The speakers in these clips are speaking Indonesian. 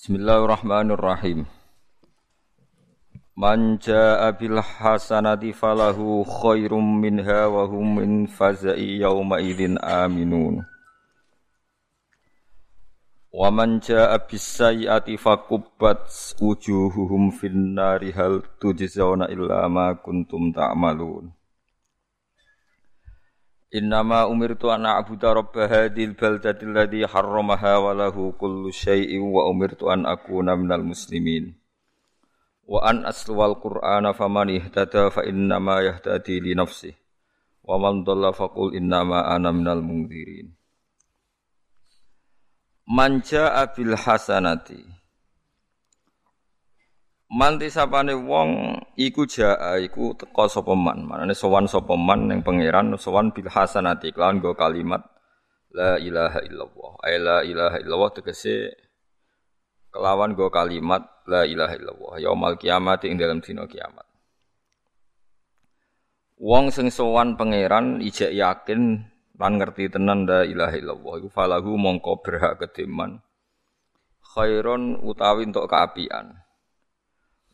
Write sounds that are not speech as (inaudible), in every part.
Bismillahirrahmanirrahim. Man jaa bil hasanati falahu khairum minha wa hum min faza'i yawma idzin aminun. Wa man jaa bis sayyi'ati fakubbat wujuhuhum fin nari hal tujzauna illa ma kuntum ta'malun. Innama umirtu an a'budu rabb hadhil baldati alladhi harramaha wa lahu kullu syai'in wa umirtu an akuna minal muslimin. Wa an asluwal qur'ana faman ihtada fa innama yahtadi li nafsih. Wa man dhalla faqul innama ana minal mungdzirin. Man ja'a bil hasanati Manti sapane wong iku jaa iku teka sapa man. Manane sowan sapa man ning pangeran sowan bil hasanati kelawan go kalimat la ilaha illallah. Ay la ilaha illallah tegese kelawan go kalimat la ilaha illallah yaumul kiamat ing dalam dina kiamat. Wong sing sowan pangeran ijek yakin lan ngerti tenan la ilaha illallah iku falahu mongko berhak kedeman khairon utawi untuk keapian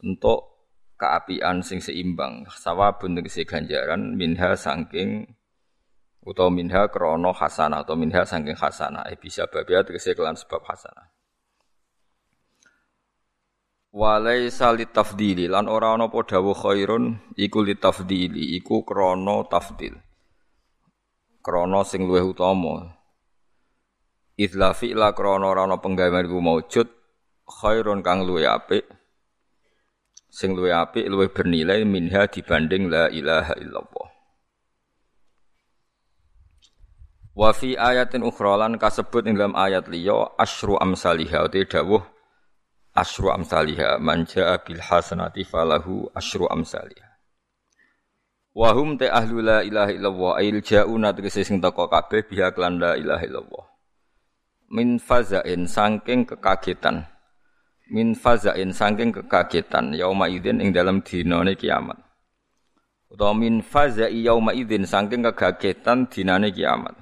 untuk keapian sing seimbang. Sawabun tegese ganjaran minha saking utawa minha krono hasanah atau minha saking hasanah eh, bisa babia tegese kelan sebab hasanah salit tafdili lan ora ana dawuh khairun iku li tafdili iku krono tafdil. Krono sing luwih utama. Idla fi'la krono ora ana penggawean iku maujud khairun kang luwih apik sing luwih apik luwih bernilai minha dibanding la ilaha illallah. Wa fi ayatin ukhra kasebut ing dalam ayat liya asyru amsalihha uti dawuh asyru amsalihha man jaa bil hasanati falahu asyru amsalihha. Wa hum ta ahlu la ilaha illallah ail jauna tegese sing teko kabeh biha la ilaha illallah. Min fazain saking kekagetan min fazain saking kekagetan yauma idzin ing dalam dinane kiamat. Utawa min fazai yauma idzin saking kekagetan dinane kiamat.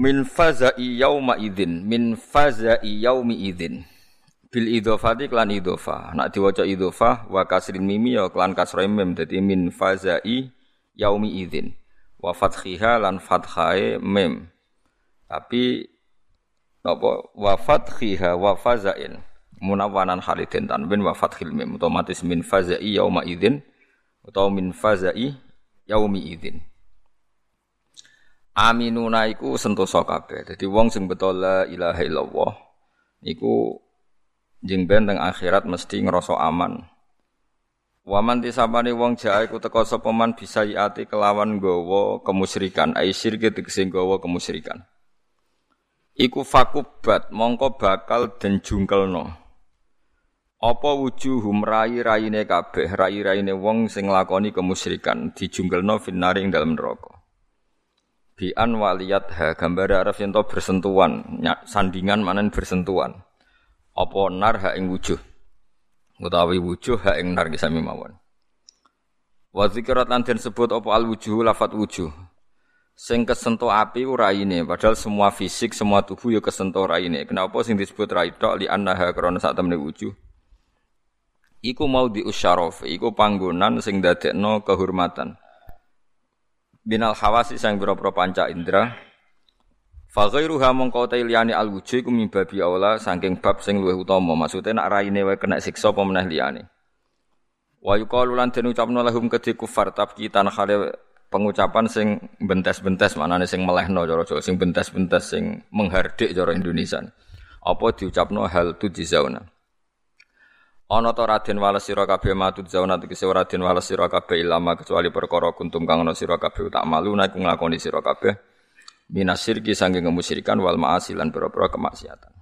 Min fazai yauma idzin min fazai yaumi idzin. Bil idhofati klan idhofa nak diwaca idhofa wa kasrin mimi ya klan kasra mim. Dadi min fazai yaumi idzin. Wa fathiha lan fathae mim. Tapi napa? Wa fathiha wa fazain. Munawwanan halidin tanwin wa fathil mim. Otomatis min fazai yauma idzin utawa min fazai yaumi idzin. Aminuna iku sentosa kabeh. Dadi wong sing betul la ilaha illallah iku jeng ben akhirat mesti ngrasa aman. Waman tisabane wong jae iku teka sapa man bisa ati kelawan gawa kemusyrikan. Ai syirke tegese gawa kemusyrikan iku fakubat mongko bakal den jungkelno. Apa wujuhum rai-raine kabeh rai-raine wong sing nglakoni kemusyrikan dijungkelno finari ing dalem neraka. Bi an waliyat ha gambar arep yen bersentuhan sandingan manen bersentuhan. Apa nar ha ing wujuh? Utawi wujuh ha ing nar kisami mawon. Wa zikrat lan sebut apa al wujuh lafat wujuh Sing kesentuh api ora ini, padahal semua fisik, semua tubuh ya kesentuh ora ini. Kenapa sing disebut rai tok li annaha krana sak temne wujuh? Iku mau di usyaraf, iku panggonan sing dadekno kehormatan. Binal hawasi sang boro-boro panca indra. Fa ghairuha mongko ta liyane al wujuh iku mimbabi aula saking bab sing luwih utama. Maksude nak raine wae kena siksa apa meneh liyane. Wa yuqalu lan den ucapno lahum kedhi kufar tabkitan khale pengucapan sing bentes-bentes maknane sing melehno cara Jawa sing bentes-bentes sing menghardik cara Indonesia. Apa diucapno hal tu jizauna. Ana ta Raden wales sira kabeh matu zauna tegese Raden wales sira kabeh ilama kecuali perkara kuntum kang ana sira kabeh tak malu nek nglakoni sira kabeh minasirki sangge kemusyrikan wal ma'asi lan pira-pira kemaksiatan.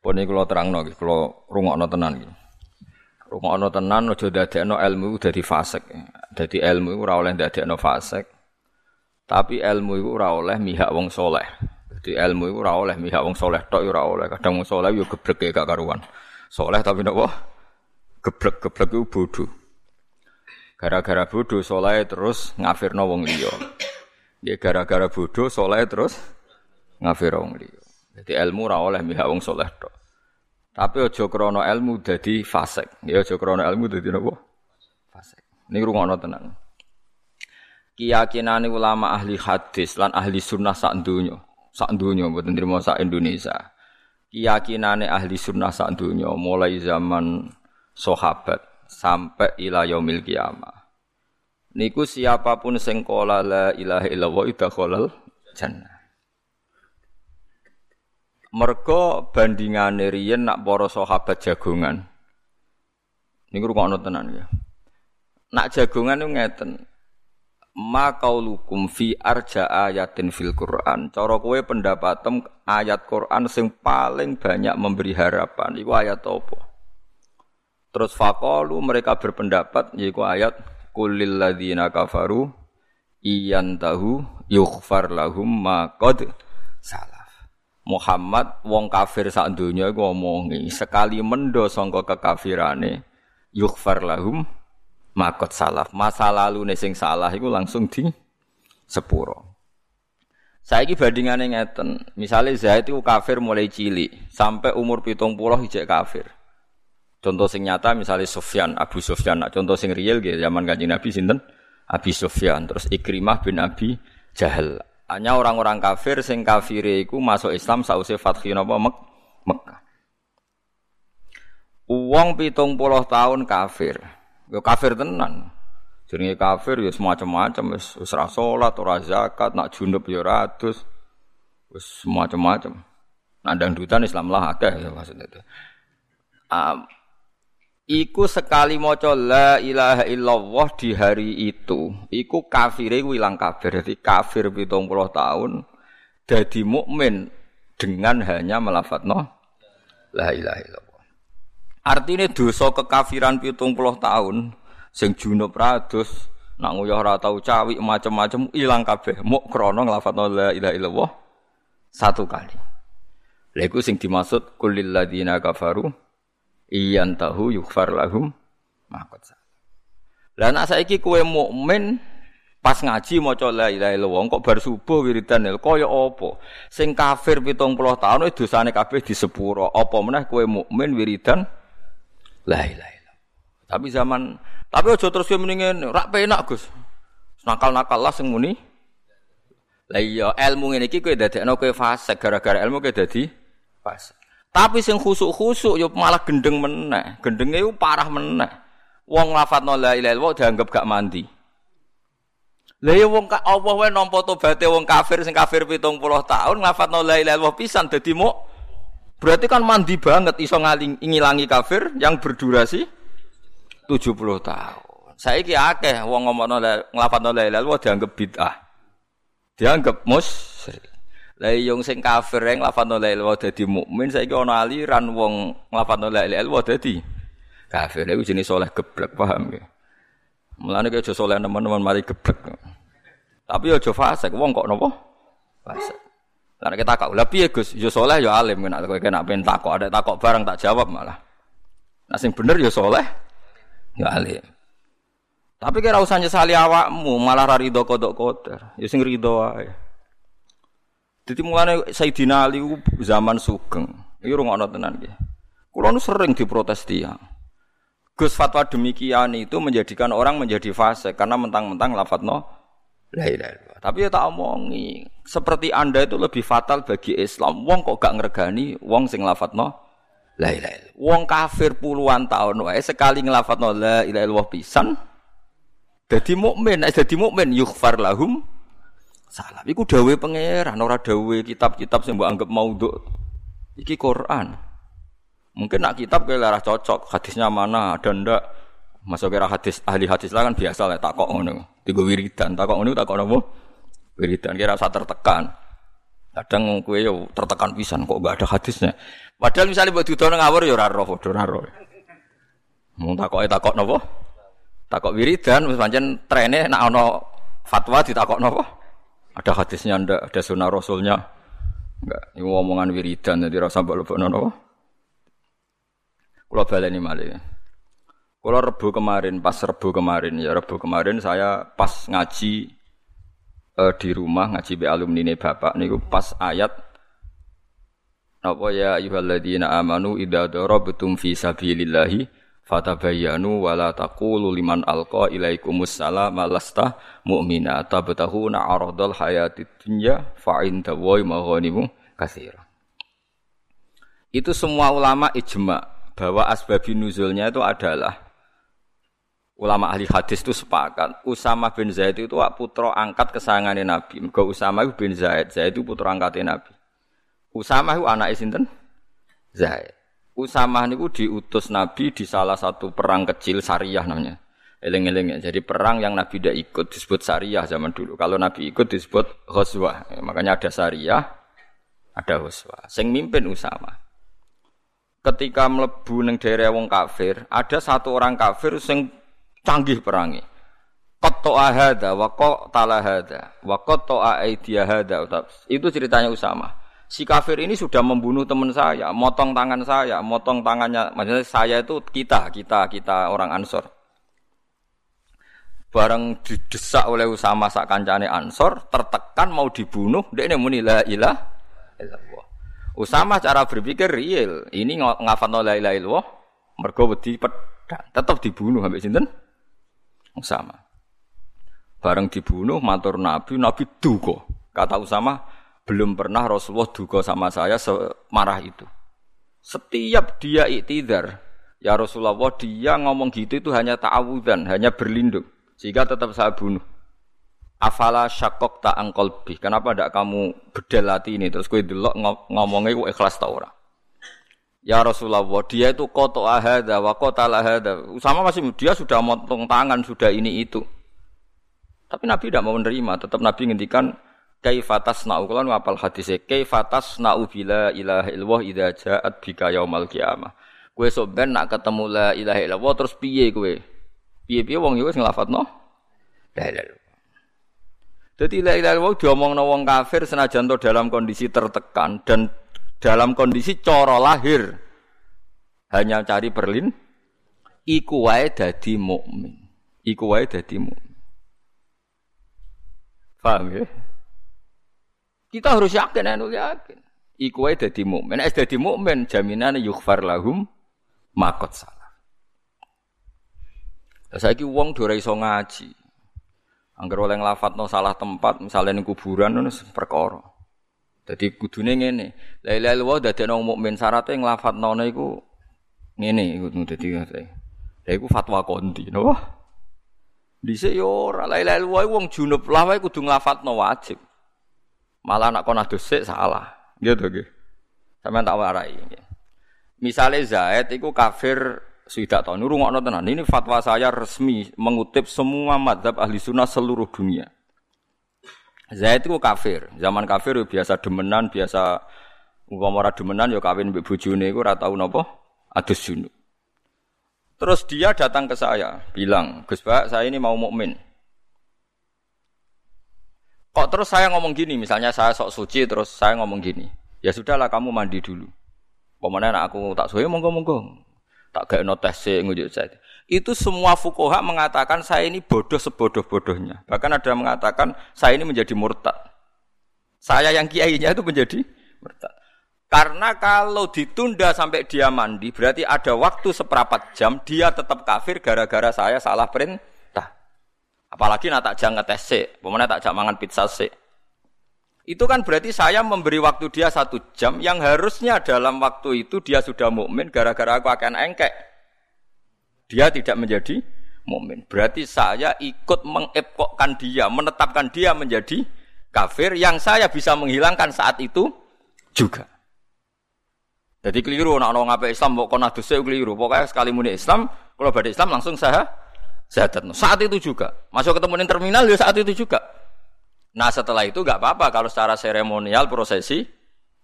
Pun iki kula terangno iki kula rungokno tenan iki. Rungokno tenan aja dadekno ilmu dadi fasik. Dadi ilmu iku ora oleh ndadekno fasik. Tapi ilmu iku ora oleh mihak wong soleh. Dadi ilmu iku ora oleh mihak wong soleh tok ora oleh. Kadang wong soleh yo gebrek gak karuan. Soleh tapi napa? Gebrek-gebrek iku bodoh. Gara-gara bodoh soleh terus ngafirno wong liya. Ya gara-gara bodoh soleh terus ngafir wong liya. Jadi ilmu ora oleh mihak wong soleh tok. Tapi aja krana ilmu dadi fasik. Ya aja krana ilmu dadi napa? Fasik. Niki rungokno tenan. Keyakinane ulama ahli hadis lan ahli sunnah sak donya, sak donya mboten trimo sak Indonesia. Keyakinane ahli sunnah sak donya mulai zaman sahabat sampai ila yaumil kiamah. Niku siapa pun sing qala la ilaha illallah idakhalal jannah. Mergo bandingane riyen nak para sahabat jagongan. Niku rungokno tenan ya. Nak jagongan niku ngeten. Ma qaulukum fi arja ayatin fil Quran. Cara kowe pendapatem ayat Quran sing paling banyak memberi harapan iku ayat apa? Terus faqalu mereka berpendapat yaiku ayat kulil ladzina kafaru iyantahu yughfar lahum ma qad salah. Muhammad wong kafir sak donya iku ngomongi sekali mendo sangka kekafirane yughfar lahum makot salaf masa lalu sing salah iku langsung di sepuro Saiki bandingane ngeten, misalnya Zaid itu kafir mulai cilik sampai umur pitung puluh hijek kafir. Contoh sing nyata misalnya Sufyan, Abu Sufyan, nah, contoh sing real gitu zaman kanjeng Nabi sinten? Abi Sufyan, terus Ikrimah bin Abi Jahal. Hanya orang-orang kafir sing kafir iku masuk Islam sause fathi napa Mek Mekah. Uang pitung puluh tahun kafir. Yo kafir tenan. Jenenge kafir ya semacam-macam wis wis ra salat, ora zakat, nak junub ya ora. Wis semacam-macam. Nah dangdutan Islam lah akeh ya itu. Um, Iku sekali maca la ilaha illallah di hari itu, iku kafire ilang kafir. Jadi kafir 70 tahun jadi mukmin dengan hanya melafatno la ilaha illallah. Artinya dosa kekafiran 70 tahun sing junub rados nak nguyah ora tau cawik macam-macam ilang kabeh muk krana nglafadzno la ilaha illallah satu kali. Lha iku sing dimaksud kulil ladina kafaru iyan tahu yukfar lahum makot. Lah nek saiki kowe mukmin pas ngaji maca la ilaha illallah kok bar subuh wiridan kaya apa? Sing kafir 70 tahun itu dosane kabeh di sepuro. Apa meneh kowe mukmin wiridan la ilaha illallah. Tapi zaman tapi aja terus kowe mendingan rak penak Gus. Nakal-nakal lah sing muni. Lah iya ilmu ngene iki kowe dadekno kowe fase gara-gara ilmu kowe dadi fase. Tapi sing khusuk-khusuk yo malah gendeng meneh. Gendenge yo parah meneh. Wong lafadzno la ilaha illallah dianggap gak mandi. Lah ya wong Allah wae nampa tobaté wong kafir sing kafir 70 tahun lafadzno la ilaha illallah pisan dadi mu berarti kan mandi banget iso ngaling ngilangi kafir yang berdurasi 70 tahun. Saiki akeh wong ngomongno nglafadzno la ilaha illallah dianggap bid'ah. Dianggap musyrik. Lah yung sing kafir yang lafadzna la ilaha dadi mukmin saiki ana aliran wong lafadzna la ilaha dadi kafir. Iku jenis soleh geblek paham ya. Mulane kaya aja soleh teman-teman mari geblek. Tapi aja fasik wong kok napa? Fasik. Lah kita takok, lha piye Gus? Ya soleh ya alim nek kowe kena ben takok, ada takok barang tak jawab malah. Nah sing bener ya soleh ya alim. Tapi kira usah nyesali awakmu, malah ra rido kodok kotor. Ya sing rido wae. Jadi mulane Sayyidina Ali zaman sugeng. Iki rungokno tenan nggih. Kula sering diprotes dia. Gus fatwa demikian itu menjadikan orang menjadi fase karena mentang-mentang lafadzno la ilaha Tapi ya tak omongi, seperti Anda itu lebih fatal bagi Islam. Wong kok gak ngergani wong sing lafadzno la ilaha Wong kafir puluhan tahun wae sekali nglafadzno la ilaha pisan dadi mukmin, dadi mukmin yughfar lahum salah. Iku dawe pangeran, ora dawe kitab-kitab sing mbok anggap maudhu. Iki Quran. Mungkin nak kitab kayak larah cocok, hadisnya mana ada ndak. Masuk kira hadis ahli hadis lah kan biasa lah takok ngono. Tiga wiridan, takok ngono takok nopo? Wiridan kira usah tertekan. Kadang kue yo tertekan pisan kok gak ada hadisnya. Padahal misalnya buat didono ngawur yo ora roh, ora roh. Mung takoke takok nopo? Takok wiridan wis pancen trene nak ana fatwa ditakok nopo? Ada hadisnya ndak, ada sunnah rasulnya. Enggak, ini omongan wiridan jadi rasa mbok lebokno napa? Kula baleni malih. Kula rebu kemarin, pas rebu kemarin ya rebu kemarin saya pas ngaji eh, di rumah ngaji be alumni ini bapak niku pas ayat Napa ya ayyuhalladzina amanu idza darabtum fi sabilillahi fatabayyanu wa la taqulu liman alqa ilaikumus salam lasta mu'mina tabtahuna aradal hayatid dunya fa inda wa maghanimu katsira. Itu semua ulama ijma bahwa asbabun nuzulnya itu adalah ulama ahli hadis itu sepakat Usama bin Zaid itu putra angkat kesayangannya Nabi. Mergo Usama bin Zaid, Zaid itu putra angkatnya Nabi. Usama itu anak sinten? Zaid. Usama niku diutus Nabi di salah satu perang kecil Sariyah namanya. Eling-eling ya. Jadi perang yang Nabi tidak ikut disebut Sariyah zaman dulu. Kalau Nabi ikut disebut Ghazwah. Ya, makanya ada Sariyah, ada Ghazwah. Sing mimpin Usama. Ketika melebu neng daerah wong kafir, ada satu orang kafir sing canggih perangi. Qatto'a hadza wa qatala hadza wa qatto'a aidiya hadza. Itu ceritanya Usama si kafir ini sudah membunuh teman saya, motong tangan saya, motong tangannya, maksudnya saya itu kita, kita, kita orang Ansor. Bareng didesak oleh Usama sak kancane Ansor, tertekan mau dibunuh, dia ini muni la ilah Usama cara berpikir real, ini ngafat la ilah illallah, mergo wedi pedang, tetap dibunuh sampai sinten? Usama. Bareng dibunuh matur Nabi, Nabi duko. Kata Usama, belum pernah Rasulullah duga sama saya semarah itu. Setiap dia iktidar, ya Rasulullah dia ngomong gitu itu hanya ta'awudan, hanya berlindung. Sehingga tetap saya bunuh. Afala syakok tak bih. Kenapa tidak kamu bedel hati ini? Terus gue delok ngomongnya gue ikhlas tau orang. Ya Rasulullah, dia itu koto ahada, wa kota ahada. Sama masih dia sudah motong tangan, sudah ini itu. Tapi Nabi tidak mau menerima. Tetap Nabi ngendikan, kaifatas na'u kula ngapal hadise kaifatas na'u bila ilaha illallah idza ja'at bika yaumal qiyamah? Kowe sok ben nak ketemu la ilaha illallah terus piye kowe? Piye-piye wong yo wis nglafatno la ilaha Jadi la ilaha illallah diomongno wong kafir senajan to dalam kondisi tertekan dan dalam kondisi coro lahir. Hanya cari berlin iku wae dadi mukmin. Iku wae dadi mukmin. Paham ya? Kita harus yakin, anu yakin. Iku wae dadi mukmin. Nek dadi mukmin jaminane yughfar lahum makot salah. Saiki wong ora iso ngaji. Angger oleh nglafatno salah tempat, misalnya ning kuburan ngono perkara. Dadi kudune ngene. La ilaha illallah dadekno mukmin syaratnya nglafatno iku ngene iku dadi Lha iku fatwa konti, napa? Dhisik yo ora la ilaha illallah wong junub lah wae kudu nglafatno wajib. Malah anak kona dosik salah. Gitu nggih. Sampeyan tak warai nggih. Misale Zaid itu kafir sudah tahu nurungokno tenan. Ini fatwa saya resmi mengutip semua madhab ahli sunnah seluruh dunia. Zaid itu kafir. Zaman kafir biasa demenan, biasa umpama demenan ya kawin mbek bojone iku ora tau napa adus junub. Terus dia datang ke saya, bilang, Gus Pak, saya ini mau mukmin. Kok terus saya ngomong gini, misalnya saya sok suci terus saya ngomong gini. Ya sudahlah kamu mandi dulu. Pemenang aku tak suwe monggo-monggo. Tak gak notes ngujuk saya. Itu semua fukoha mengatakan saya ini bodoh sebodoh-bodohnya. Bahkan ada yang mengatakan saya ini menjadi murtad. Saya yang kiainya itu menjadi murtad. Karena kalau ditunda sampai dia mandi, berarti ada waktu seperempat jam dia tetap kafir gara-gara saya salah perintah. Apalagi nak tak jangan tes sih, pemenang tak jangan mangan pizza sih. Itu kan berarti saya memberi waktu dia satu jam yang harusnya dalam waktu itu dia sudah mukmin gara-gara aku akan engkek. Dia tidak menjadi mukmin. Berarti saya ikut mengepokkan dia, menetapkan dia menjadi kafir yang saya bisa menghilangkan saat itu juga. Jadi keliru, nak orang apa Islam, kok kona keliru. Pokoknya sekali muni Islam, kalau pada Islam langsung saya Zadat. Saat itu juga. Masuk ketemu di terminal ya saat itu juga. Nah setelah itu nggak apa-apa. Kalau secara seremonial prosesi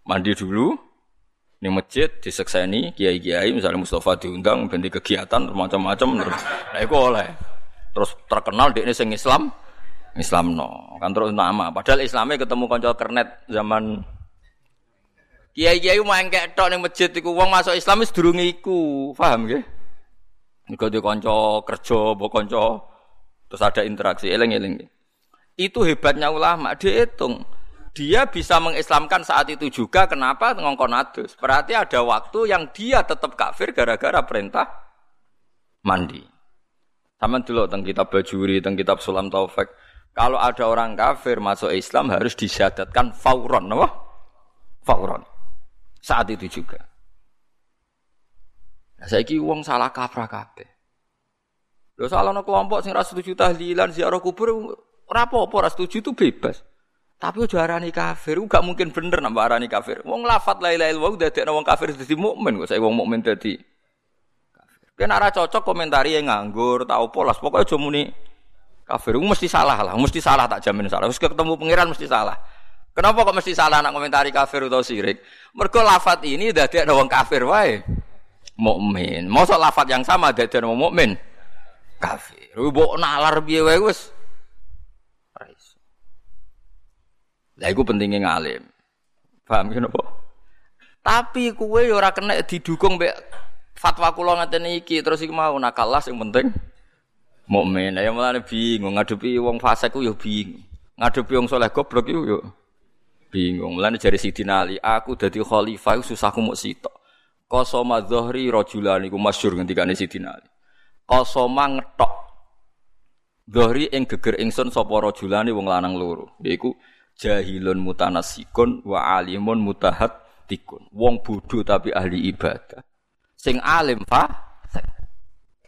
mandi dulu di masjid disekseni kiai-kiai misalnya Mustafa diundang ganti kegiatan macam-macam. Terus nah itu oleh. Terus terkenal di ini sing Islam Islam no kan terus nama. Padahal Islamnya ketemu konco kernet zaman kiai-kiai main kayak tok ning masjid iku wong masuk Islam wis durung iku. Paham nggih Mergo di konco kerja, mbok konco terus ada interaksi eling-eling. Itu hebatnya ulama, dihitung. dia bisa mengislamkan saat itu juga kenapa ngongkon adus. Berarti ada waktu yang dia tetap kafir gara-gara perintah mandi. Sama dulu tentang kitab Bajuri, tentang kitab Sulam Taufik. Kalau ada orang kafir masuk Islam harus disyadatkan fauron, apa? Fauron. Saat itu juga. Nah, saya uang salah kaprah kabeh. Lho salah no kelompok sing ra setuju tahlilan ziarah kubur ora apa-apa ra setuju itu bebas. Tapi ojo arani kafir, gak mungkin bener nambah arani kafir. Wong lafat la ilaha illallah dadekno wong kafir dadi mukmin kok saya wong mukmin dadi kafir. Ora cocok komentari yang nganggur, tau polas, pokoknya aja muni kafir. Mesti salah lah, mesti salah tak jamin salah. Wis ketemu pangeran mesti salah. Kenapa kok mesti salah nak komentari kafir atau sirik? Mergo lafat ini dadekno wong kafir wae. Mukmin. Mosok lafat yang sama dadekno wong mukmin kafir. Mbok nalar piye wae wis Lah iku pentingnya ngalim. Paham kan apa? Tapi kue ora kena didukung mbek fatwa kula ngaten iki terus iku mau nakalas yang penting mukmin. Ya mulane bingung ngadepi wong fasik ku ya bingung. Ngadepi wong saleh goblok iku yo bingung. Mulane jari Sidina Ali, aku dadi khalifah susahku muk sitok. Qasama dhahri rajulan iku masyhur ngendikane Sidina Ali. Qasama ngetok Dhahri ing geger ingsun sapa rajulane wong lanang loro. Yaiku jahilun mutanasikun wa alimun tikun. Wong bodoh tapi ahli ibadah. Sing alim fa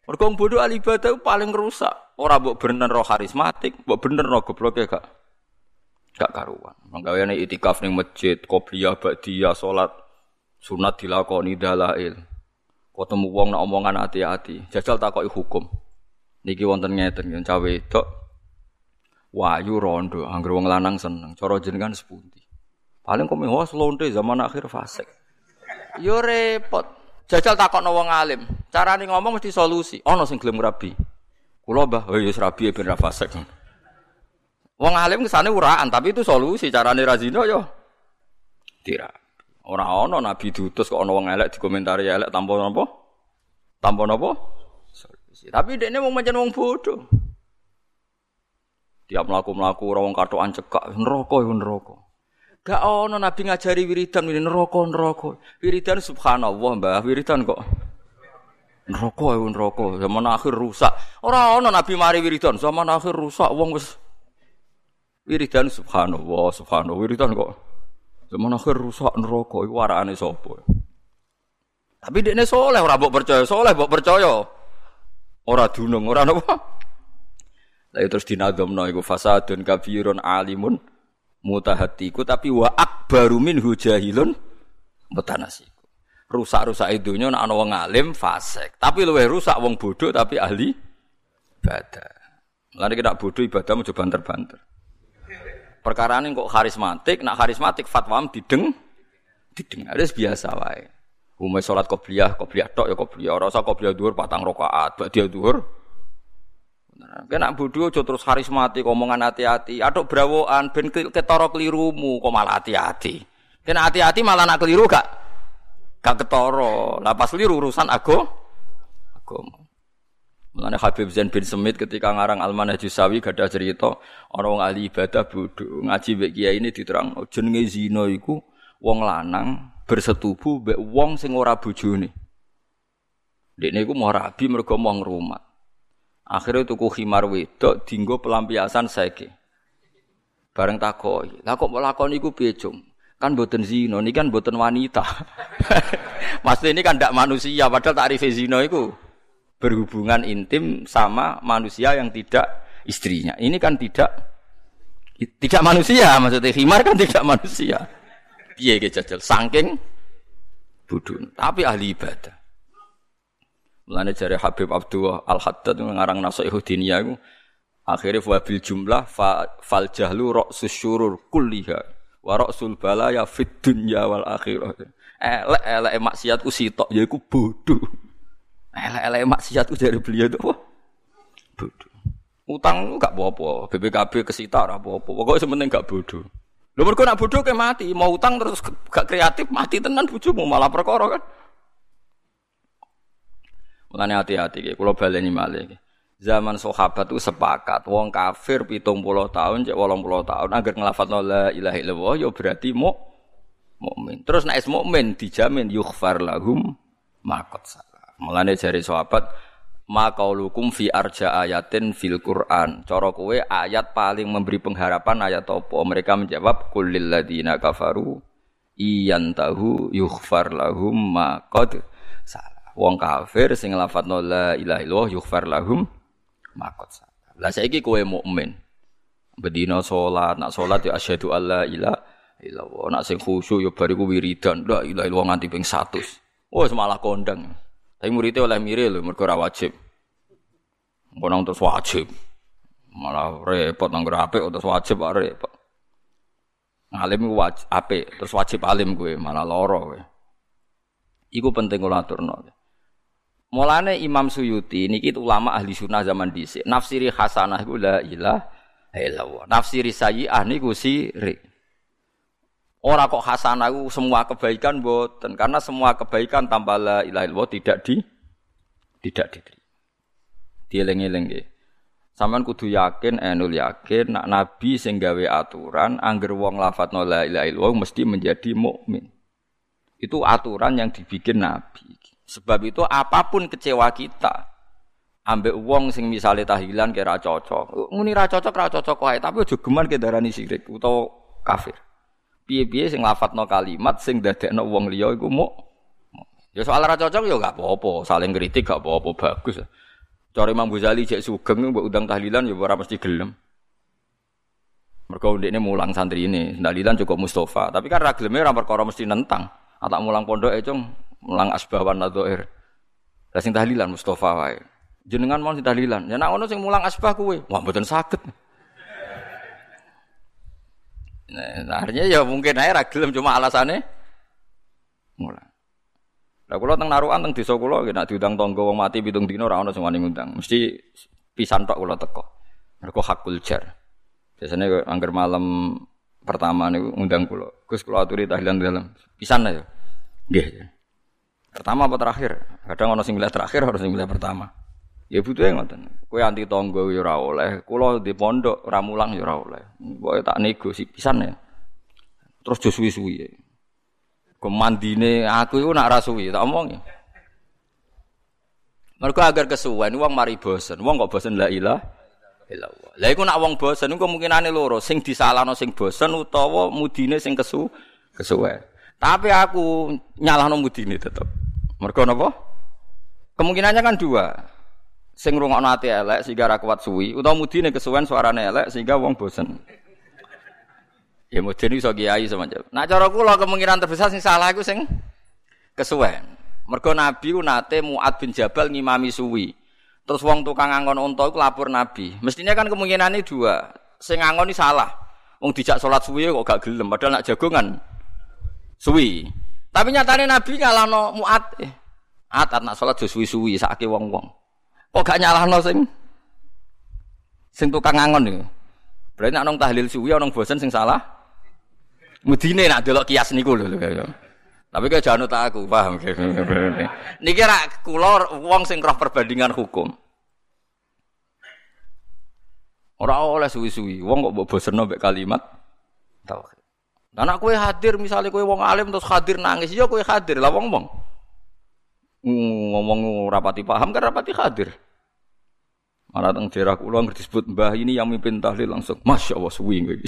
Mergo wong bodoh ahli ibadah paling rusak. Ora mbok bener roh karismatik, mbok bener roh gobloke gak gak karuan. Manggaweane itikaf ning masjid, qobliyah, ba'diyah, salat sunat dilakoni dalail. Ketemu wong nak omongan hati-hati, jajal takoki hukum. Niki wonten ngeten, cawe wedok Wayu rondo, angger wong lanang seneng. Cara jenengan sepundi? Paling kok mewah lonte zaman akhir fasik. Yo repot. Jajal takokno wong alim. Carane ngomong mesti solusi. Ana sing gelem rabi. Kula Mbah, oh ya rabi ben ra fasik. Wong alim kesane uraan, tapi itu solusi. Carane ra zina yo tidak. Ora ana nabi diutus kok ana wong elek dikomentari elek tanpa napa? Tanpa napa? Tapi dekne wong pancen wong bodoh. Tiap melaku-melaku orang katoan cekak neraka iku neraka. Gak ono nabi ngajari wiridan ini neraka neraka. Wiridan subhanallah Mbah, wiridan kok neraka iku neraka. Zaman akhir rusak. Ora ono nabi mari wiridan, zaman akhir rusak wong wis wiridan subhanallah, subhanallah wiridan kok zaman akhir rusak neraka iku warakane sapa? Tapi dekne soleh ora mbok percaya, soleh mbok percaya. Ora dunung, ora napa? Lalu terus dinadhamno iku fasadun kabirun alimun mutahatiku tapi wa akbaru minhu jahilun mutanasiku. Rusak-rusak idunya nak ana wong alim fasik, tapi luwih rusak wong bodoh tapi ahli ibadah. Mulane kita bodoh ibadah mau banter-banter. Perkara ini kok karismatik, nak karismatik fatwa dideng dideng harus biasa wae. Umay sholat qobliyah, qobliyah tok ya qobliyah. Ora usah qobliyah dhuwur patang rakaat, bak dia dhuwur Kena bodoh aja terus karismatik omongan hati-hati. Aduk brawoan ben ketara kelirumu kok malah hati-hati. Kena hati-hati malah nak keliru gak gak ketara. Lah pas keliru urusan aku agama. Mulane Habib Zain bin Semit ketika ngarang Al-Manhaj Sawi gada cerita orang ahli ibadah bodoh ngaji mbek kiai ini diterang jenenge zina iku wong lanang bersetubuh mbek wong sing ora bojone. Dekne iku mau rabi mergo mau ngrumat. Akhirnya tuku khimar wedok dinggo pelampiasan saiki. Bareng takoi, lah kok melakoni iku piye, Kan boten zina, ini kan boten wanita. (laughs) Maksudnya ini kan tidak manusia, padahal tarif zina itu berhubungan intim sama manusia yang tidak istrinya. Ini kan tidak tidak manusia, maksudnya khimar kan tidak manusia. Piye jajal saking budun, tapi ahli ibadah. Mulane jare Habib Abdullah Al Haddad ngarang Nasihu Diniyah iku akhirnya wabil jumlah fa, fal jahlu ra'sus syurur kulliha wa ra'sul balaya fid dunya wal akhirah. Elek elek maksiatku sitok yaiku bodoh. Elek elek maksiatku dari beliau itu apa? Bodoh. Utang gak apa-apa, BPKB kesita ora apa-apa. Pokoke sementing gak bodoh. Lho mergo nak bodoh ke mati, mau utang terus gak kreatif mati tenan bojomu malah perkara kan. Mulane hati-hati ki, kula baleni malih. zaman sahabat itu sepakat wong kafir pitung puluh tahun cek wolong puluh tahun agar ngelafat la ilaha illallah ya berarti mu mukmin terus naik mukmin dijamin yughfar lahum salah mulane jari sahabat makaulukum fi arja ayatin fil Quran cara kowe ayat paling memberi pengharapan ayat apa mereka menjawab kulil ladina kafaru iyan tahu yughfar lahum salah. Wong kafir sing lafadzno la ilaha illallah yughfar lahum makot salah. Lah saiki kowe mukmin. Bedina salat, nak salat ya asyhadu alla ilaha illallah. Nak sing khusyuk ya bariku wiridan, ilaha illallah nganti ping 100. Oh, malah kondang. Tapi muridnya oleh mire lho mergo ora wajib. Ngono terus wajib. Malah repot nang apik terus wajib repot. Alim wajib ape, terus wajib alim gue, malah loro gue. Iku penting kula aturno. Mulane Imam Suyuti niki ulama ahli sunnah zaman dhisik. Nafsiri hasanah iku la ilaha illallah. Nafsiri sayyi'ah niku sirik. Ora kok hasanah iku semua kebaikan boten, karena semua kebaikan tanpa la ilaha illallah tidak di tidak diterima. Nggih. Saman kudu yakin, enul yakin, nak nabi sing gawe aturan, angger wong lafat la ilaha illallah mesti menjadi mukmin. Itu aturan yang dibikin nabi. Sebab itu apa pun kecewa kita, ambek wong sing misalnya tahlilan kira cocok. Muni ra cocok ra cocok wae, tapi aja geman ke darani sirik utawa kafir. Piye-piye sing lafadzno kalimat sing dadekno wong liya iku muk. Ya soal ra cocok ya gak apa-apa, saling kritik gak apa-apa bagus. Cara Imam Ghazali cek sugeng mbok undang tahlilan ya ora mesti gelem. Mergo ndekne mulang santri ini, tahlilan cukup Mustafa, tapi kan ra geleme ora perkara mesti nentang. Atak mulang pondok e mulang asbawan nadzair. Lah sing tahlilan Mustafa wae. Jenengan mau sing tahlilan. Ya nek ono sing mulang asbah kuwe, wah mboten saged. Nah, artinya ya mungkin aja ra cuma alasannya mulang. Lah kula teng narukan teng desa kula nek diundang tangga wong mati pitung dina ora ana sing ngundang. Mesti pisan tok kula teko. Mergo hakul jar. Biasanya angger malam pertama niku undang kula. Gus kula aturi tahlilan dalam. Pisan ya. Nggih. Pertama apa terakhir? Kadang ana sing terakhir, harus sing pertama. Ya butuhe ngoten. Kowe anti tangga ya ora oleh, kula di pondok ora mulang ya ora oleh. Pokoke tak nego sih pisan ya. Terus jo suwi-suwi. Kemandine aku itu nak rasui, tak omong ya. Mereka agar kesuwen, wong mari bosen, wong kok bosen la ilah illallah. Lah iku nak wong bosen iku kemungkinane loro, sing disalahno sing bosen utawa mudine sing kesu kesuwen. Tapi aku nyalahno mudine tetep. Mergo napa? Kemungkinannya kan dua. Sing rungokno ati elek sehingga ra kuat suwi utawa mudine kesuwen suarane elek sehingga wong bosen. Ya mudin iso kiai semacam. Nah cara kula kemungkinan terbesar sing salah iku sing kesuwen. Mergo Nabi ku nate Muad bin Jabal ngimami suwi. Terus wong tukang angon unta iku lapor Nabi. Mestinya kan kemungkinan ini dua. Sing angon ini salah. Wong dijak salat suwi kok gak gelem padahal nak jagongan suwi. Tapi nyatane Nabi ngalahno Muad. Eh, At nak salat jo suwi-suwi sakake wong-wong. Kok gak nyalahno sing sing tukang angon iki. Berarti nak nong tahlil suwi nong bosen sing salah. Mudine nak delok kias niku lho. Tapi kaya jangan tak aku, paham. (laughs) Niki ra kula wong sing roh perbandingan hukum. Ora oleh suwi-suwi, wong kok bosenno mbek kalimat tauhid. Lah nek kowe hadir misalnya kowe wong alim terus hadir nangis, ya kowe hadir lah wong-wong. Ngomong rapati paham kan rapati hadir. Malah teng daerah kula disebut mbah ini yang mimpin tahlil langsung, Masya Allah kowe (laughs)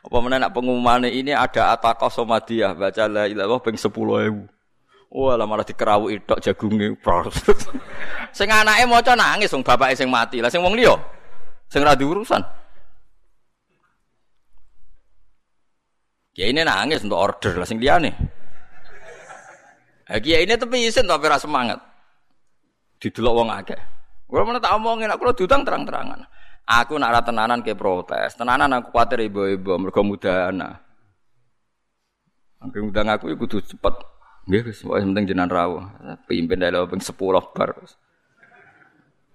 apa mana nak pengumuman ini ada ataqah somadiyah baca la ilallah sepuluh ewu. Wah lah malah dikerawu itu jagungnya. (laughs) sing anake maca nangis wong bapake sing mati. Lah sing wong liya sing ra urusan. Ya ini nangis untuk order lah sing liyane. Ya ini tapi isin tapi rasa semangat. Didelok wong akeh. Kulo mana tak omongin, aku diutang terang-terangan. Aku nak ra tenanan ke protes. Tenanan aku kuatir ibu-ibu mergo mudana. Angger ngundang aku iku kudu cepet. Nggih wis pokoke penting jenengan rawuh. Pimpin dalu ping 10 bar.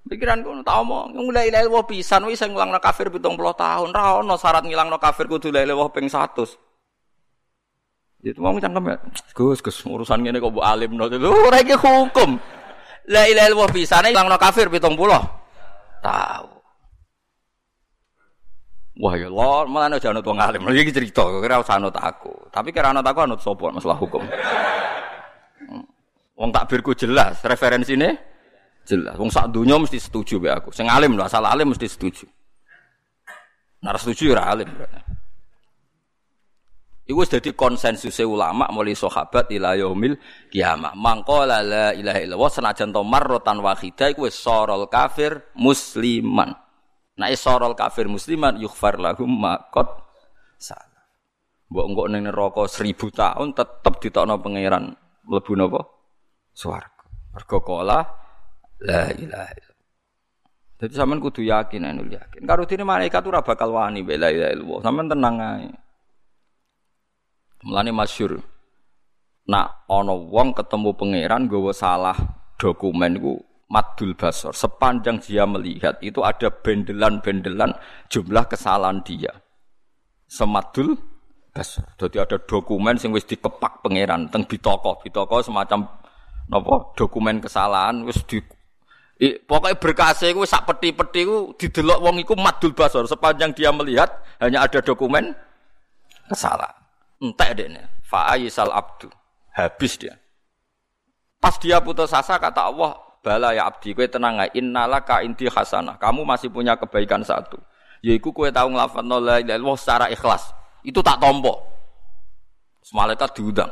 Pikiranku tak omong, mulai ilaha illallah pisan wis sing ngulangno kafir 70 tahun. Ra ono syarat ngilangno kafir kudu ilaha ping 100. Itu mau cangkem ya. Gus, Gus urusan ngene kok mbok alimno. Lho ora iki hukum. La ilaha illallah pisane ilangno kafir 70 tahu. Wah ya Allah, malah aja anut wong alim. Iki cerita, kira usah anut aku. Tapi kira anut aku anut sapa masalah hukum. Hmm. Wong takbirku jelas, referensine jelas. Wong sak dunya mesti setuju be aku. Sing alim lho, asal alim mesti setuju. Nar setuju ora alim berarti. Iku dadi konsensus ulama mulai sahabat ila yaumil kiamah. Mangqala la ilaha illallah senajan to marratan wahidah iku sorol kafir musliman. Nah sorol kafir musliman yughfar lahum maqad salah. Mbok engko ning neraka 1000 tahun tetep ditokno pangeran mlebu napa? Swarga. Mergo kala la ilaha illallah. Jadi sampean kudu yakin anu yakin. Karo dene malaikat ora bakal wani bela ilaha illallah. Sampean tenang ae. Mulane masyur. Nak ana wong ketemu pangeran nggawa salah dokumen iku madul basor. Sepanjang dia melihat itu ada bendelan-bendelan jumlah kesalahan dia. Semadul basor. Jadi ada dokumen sing wis dikepak pangeran teng bitoko. Bitoko semacam napa dokumen kesalahan wis di I, pokoknya berkasih itu sak peti-peti itu didelok wong iku madul basor sepanjang dia melihat hanya ada dokumen kesalahan entek dekne. Fa aisal abdu. Habis dia. Pas dia putus asa kata Allah, bala ya abdi, kowe tenang ae. Innalaka inti hasanah. Kamu masih punya kebaikan satu. Yaiku kowe tahu nglafadzno la ilaha illallah secara ikhlas. Itu tak tompo. Malaikat diundang.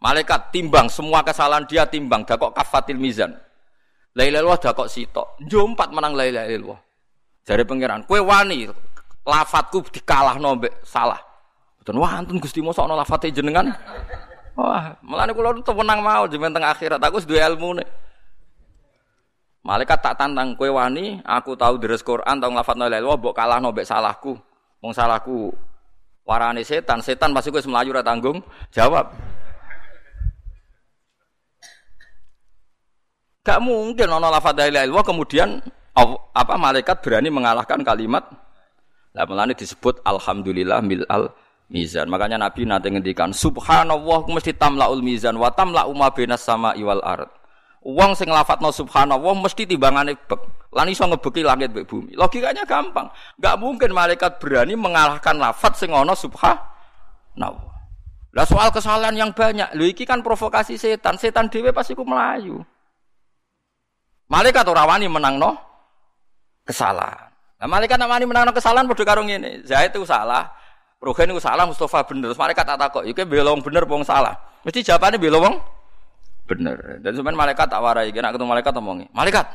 Malaikat timbang semua kesalahan dia timbang dakok kafatil mizan. La ilaha illallah dakok sitok. Njompat menang la ilaha illallah. Jare pangeran, kowe wani lafadzku dikalahno mbek salah. Boten wantun Gusti mosok ana lafate jenengan. Wah, mulane kula tuh tenang mau jenengan teng akhirat aku duwe ilmune. Malaikat tak tantang kowe wani, aku tahu deres Quran, tahu nglafatno la ilaha mbok kalahno mbek salahku. Wong salahku warane setan, setan pasti kowe melayu ora tanggung jawab. Gak mungkin ana lafaz la ilaha kemudian apa malaikat berani mengalahkan kalimat lah mulane disebut alhamdulillah mil al mizan. Makanya Nabi nanti ngendikan subhanallah mesti tamlaul mizan wa tamla'u ma bainas sama iwal ard. Wong sing lafadzno subhanallah mesti timbangane bek. Lan iso ngebeki langit mbek bumi. Logikanya gampang. Enggak mungkin malaikat berani mengalahkan lafadz sing ana subhanallah. Lah soal kesalahan yang banyak, lho iki kan provokasi setan. Setan dhewe pasti ku melayu. Malaikat ora wani menangno kesalahan. Nah, malaikat nak wani menangno kesalahan padha karo ngene. Zaid itu salah, Rogen itu salah, Mustafa bener. Mereka tak takut, itu belong bener, bong salah. Mesti jawabannya belong bener. Dan sebenarnya malaikat tak warai, kena ketemu malaikat omongi. Malaikat,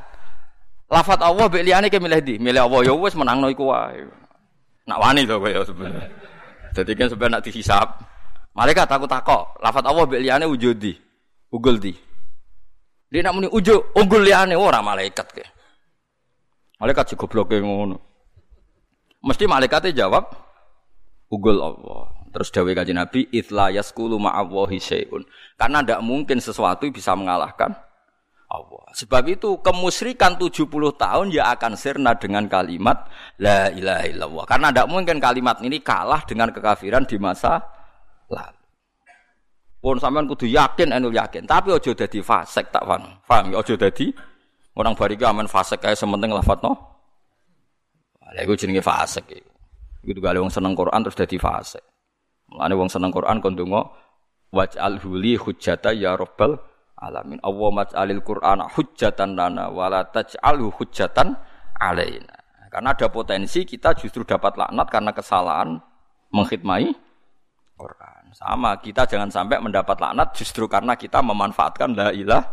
lafat Allah beliane ke milih di, milih Allah ya wes menang no iku wae. Nak wani to ya sebenarnya. Jadi kan sebenarnya nak dihisap. Malaikat aku takok, lafat Allah beliane wujudi, ugul di. Dia nak muni ujo, ugul liane ora malaikat ke. Malaikat sih gobloke ngono. Mesti malaikatnya jawab, Ugul Allah. Terus dawe kaji Nabi, itla yaskulu ma'awahi syai'un. Karena tidak mungkin sesuatu bisa mengalahkan Allah. Sebab itu kemusyrikan 70 tahun ya akan sirna dengan kalimat La ilaha illallah. Karena tidak mungkin kalimat ini kalah dengan kekafiran di masa lalu. Pun sampean kudu yakin anu yakin, tapi ojo dadi fasik tak paham. Paham ya ojo dadi orang barika aman fasik kae sementing lafadzno. Lha iku jenenge fasik iku. Gitu kali wong seneng Quran terus dadi fase. Mulane wong seneng Quran kon donga waj'al huli hujjata ya rabbal alamin. Allah maj'alil Qur'an hujjatan lana wala taj'alhu hujjatan alaina. Karena ada potensi kita justru dapat laknat karena kesalahan mengkhidmai Quran. Sama, kita jangan sampai mendapat laknat justru karena kita memanfaatkan la ilaha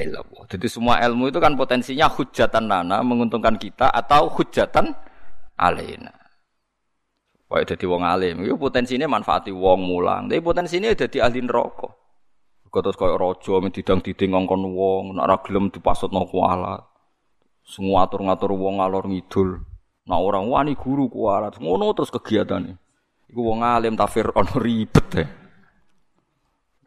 illallah. Jadi semua ilmu itu kan potensinya hujatan lana menguntungkan kita atau hujatan alaina. Kaya dadi wong alim, itu potensinya manfaati wong mulang. Tapi potensinya dadi ahli neraka. Terus kaya raja didang-diding ngongkon wong, nek ora gelem dipasutno kualat. Semua atur-ngatur wong ngalor ngidul. Nah orang wani guru kualat, ngono terus kegiatane. Iku wong alim tafir ono (laughs) ribet ya.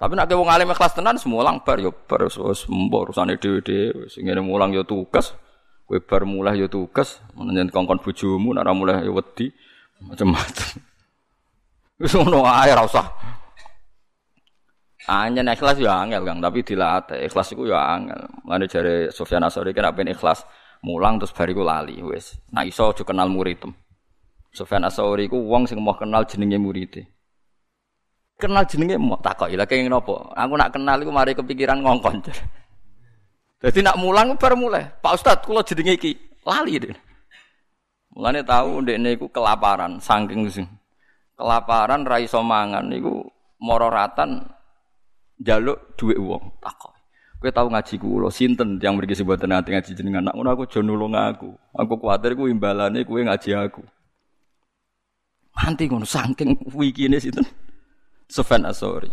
Tapi nek wong alim ikhlas tenan semua lang bar yo bar wis mbok urusane dhewe-dhewe. Sing ngene mulang yo tugas. Kowe bar mulai yo tugas, menjen kongkon bojomu nek ora mulai yo wedi macam-macam. Wis ngono ae ora usah. Hanya ikhlas ya angel Kang, tapi dilatih. Ikhlas iku ya angel. Mulane jare Sofyan Asori kan ben ikhlas mulang terus bariku lali wis. Nah iso aja kenal murid. Sofyan Asori ku wong sing mau kenal jenenge murid. Kenal jenenge mau takoki lha kenging napa? Aku nak kenal iku mari kepikiran ngongkon. Jadi nak mulang baru mulai. Pak Ustad, kula jenenge iki lali deh. Mulane tahu ndekne iku kelaparan saking sing kelaparan ra iso mangan niku mororatan jaluk duit uang takok. Kowe tau ngaji kula sinten yang mriki sebutan nanti ngaji jenengan nak ngono aku aja nulung aku. Aku kuwatir ku imbalane kowe ngaji aku. Nanti ngono saking wikine sinten? Sofan Asori.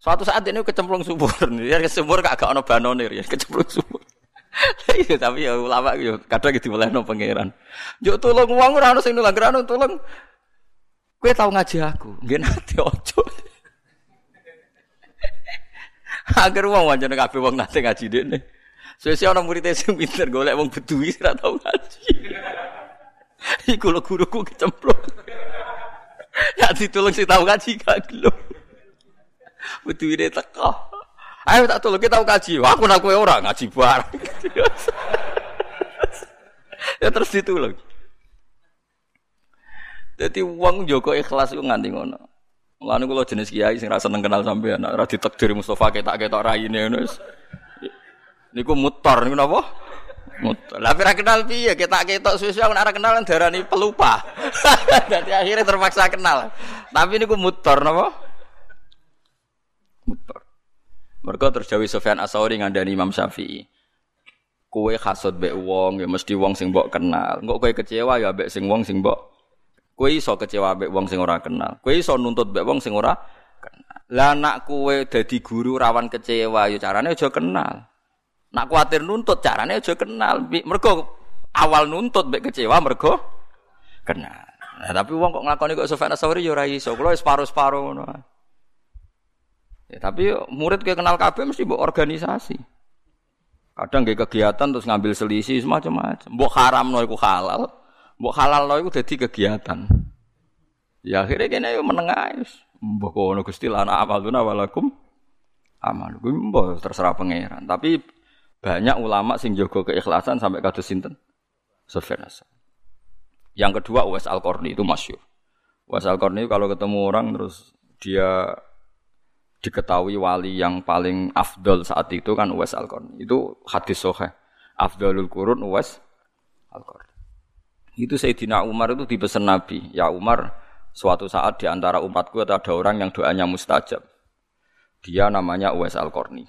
Suatu saat ini kecemplung subur (laughs) ya subur gak ono banone ya kecemplung subur. (laughs) Iya tapi ya ulama yo kadang gitu boleh no pangeran. Yo tolong uang ora ono sing nulang, tolong. Kowe tau ngaji aku, nggih nanti ojo. (laughs) Agar wong wancane kabeh wong nate ngaji dene. Sesi ana murid sing pinter golek wong bedui ora tau ngaji. (laughs) Iku lho guruku kecemplung. Ya ditulung sing tau ngaji gak gelem. Ne teko. Ayo tak tolong kita ngaji. Aku nak kowe ora ngaji bareng. ya terus ditulung. Jadi uang Joko ikhlas itu nganti ngono. Mulane kula jenis kiai sing rasa seneng kenal sampean, ora ditakdir Mustafa ketak-ketok raine ngono wis. Niku mutor niku napa? Mutor. Lah ora kenal piye ketak-ketok suwe-suwe ora kenal darani pelupa. (laughs) Dadi akhirnya terpaksa kenal. Tapi niku mutor napa? Mutor. Mergo terjawi Sofyan Asauri ngandani Imam Syafi'i. Kowe hasud mbek wong ya mesti wong sing mbok kenal. Engko kowe kecewa ya mbek sing wong sing mbok Kue iso kecewa mbek wong sing ora kenal. Kue iso nuntut mbek wong sing ora kenal. Lah nak kue dadi guru rawan kecewa ya carane aja kenal. Nak kuatir nuntut carane aja kenal. Mergo awal nuntut mbek kecewa mergo kenal. Nah, tapi wong kok nglakoni kok Sofyan Asawri yo ya ora iso. Kulo paro-paro ngono. Ya, tapi murid kayak kenal kabeh mesti mbok organisasi. Kadang kayak kegiatan terus ngambil selisih semacam-macam. Mbok haram no iku halal. Mbok halal lo iku dadi kegiatan. Ya akhirnya kene yo menengah wis. Mbok kono Gusti lana amaluna walakum amal. Kuwi mbok terserah pangeran. Tapi banyak ulama sing jaga keikhlasan sampai kados sinten? Sufyan Yang kedua Uwais Al-Qarni itu masyhur. Uwais Al-Qarni kalau ketemu orang terus dia diketahui wali yang paling afdol saat itu kan Uwais Al-Qarni. Itu hadis sahih. Afdalul Qurun Uwais Al-Qarni. Itu Sayyidina Umar itu dipesan Nabi, ya Umar, suatu saat di antara umatku ada orang yang doanya mustajab. Dia namanya Uwais Al-Qarni.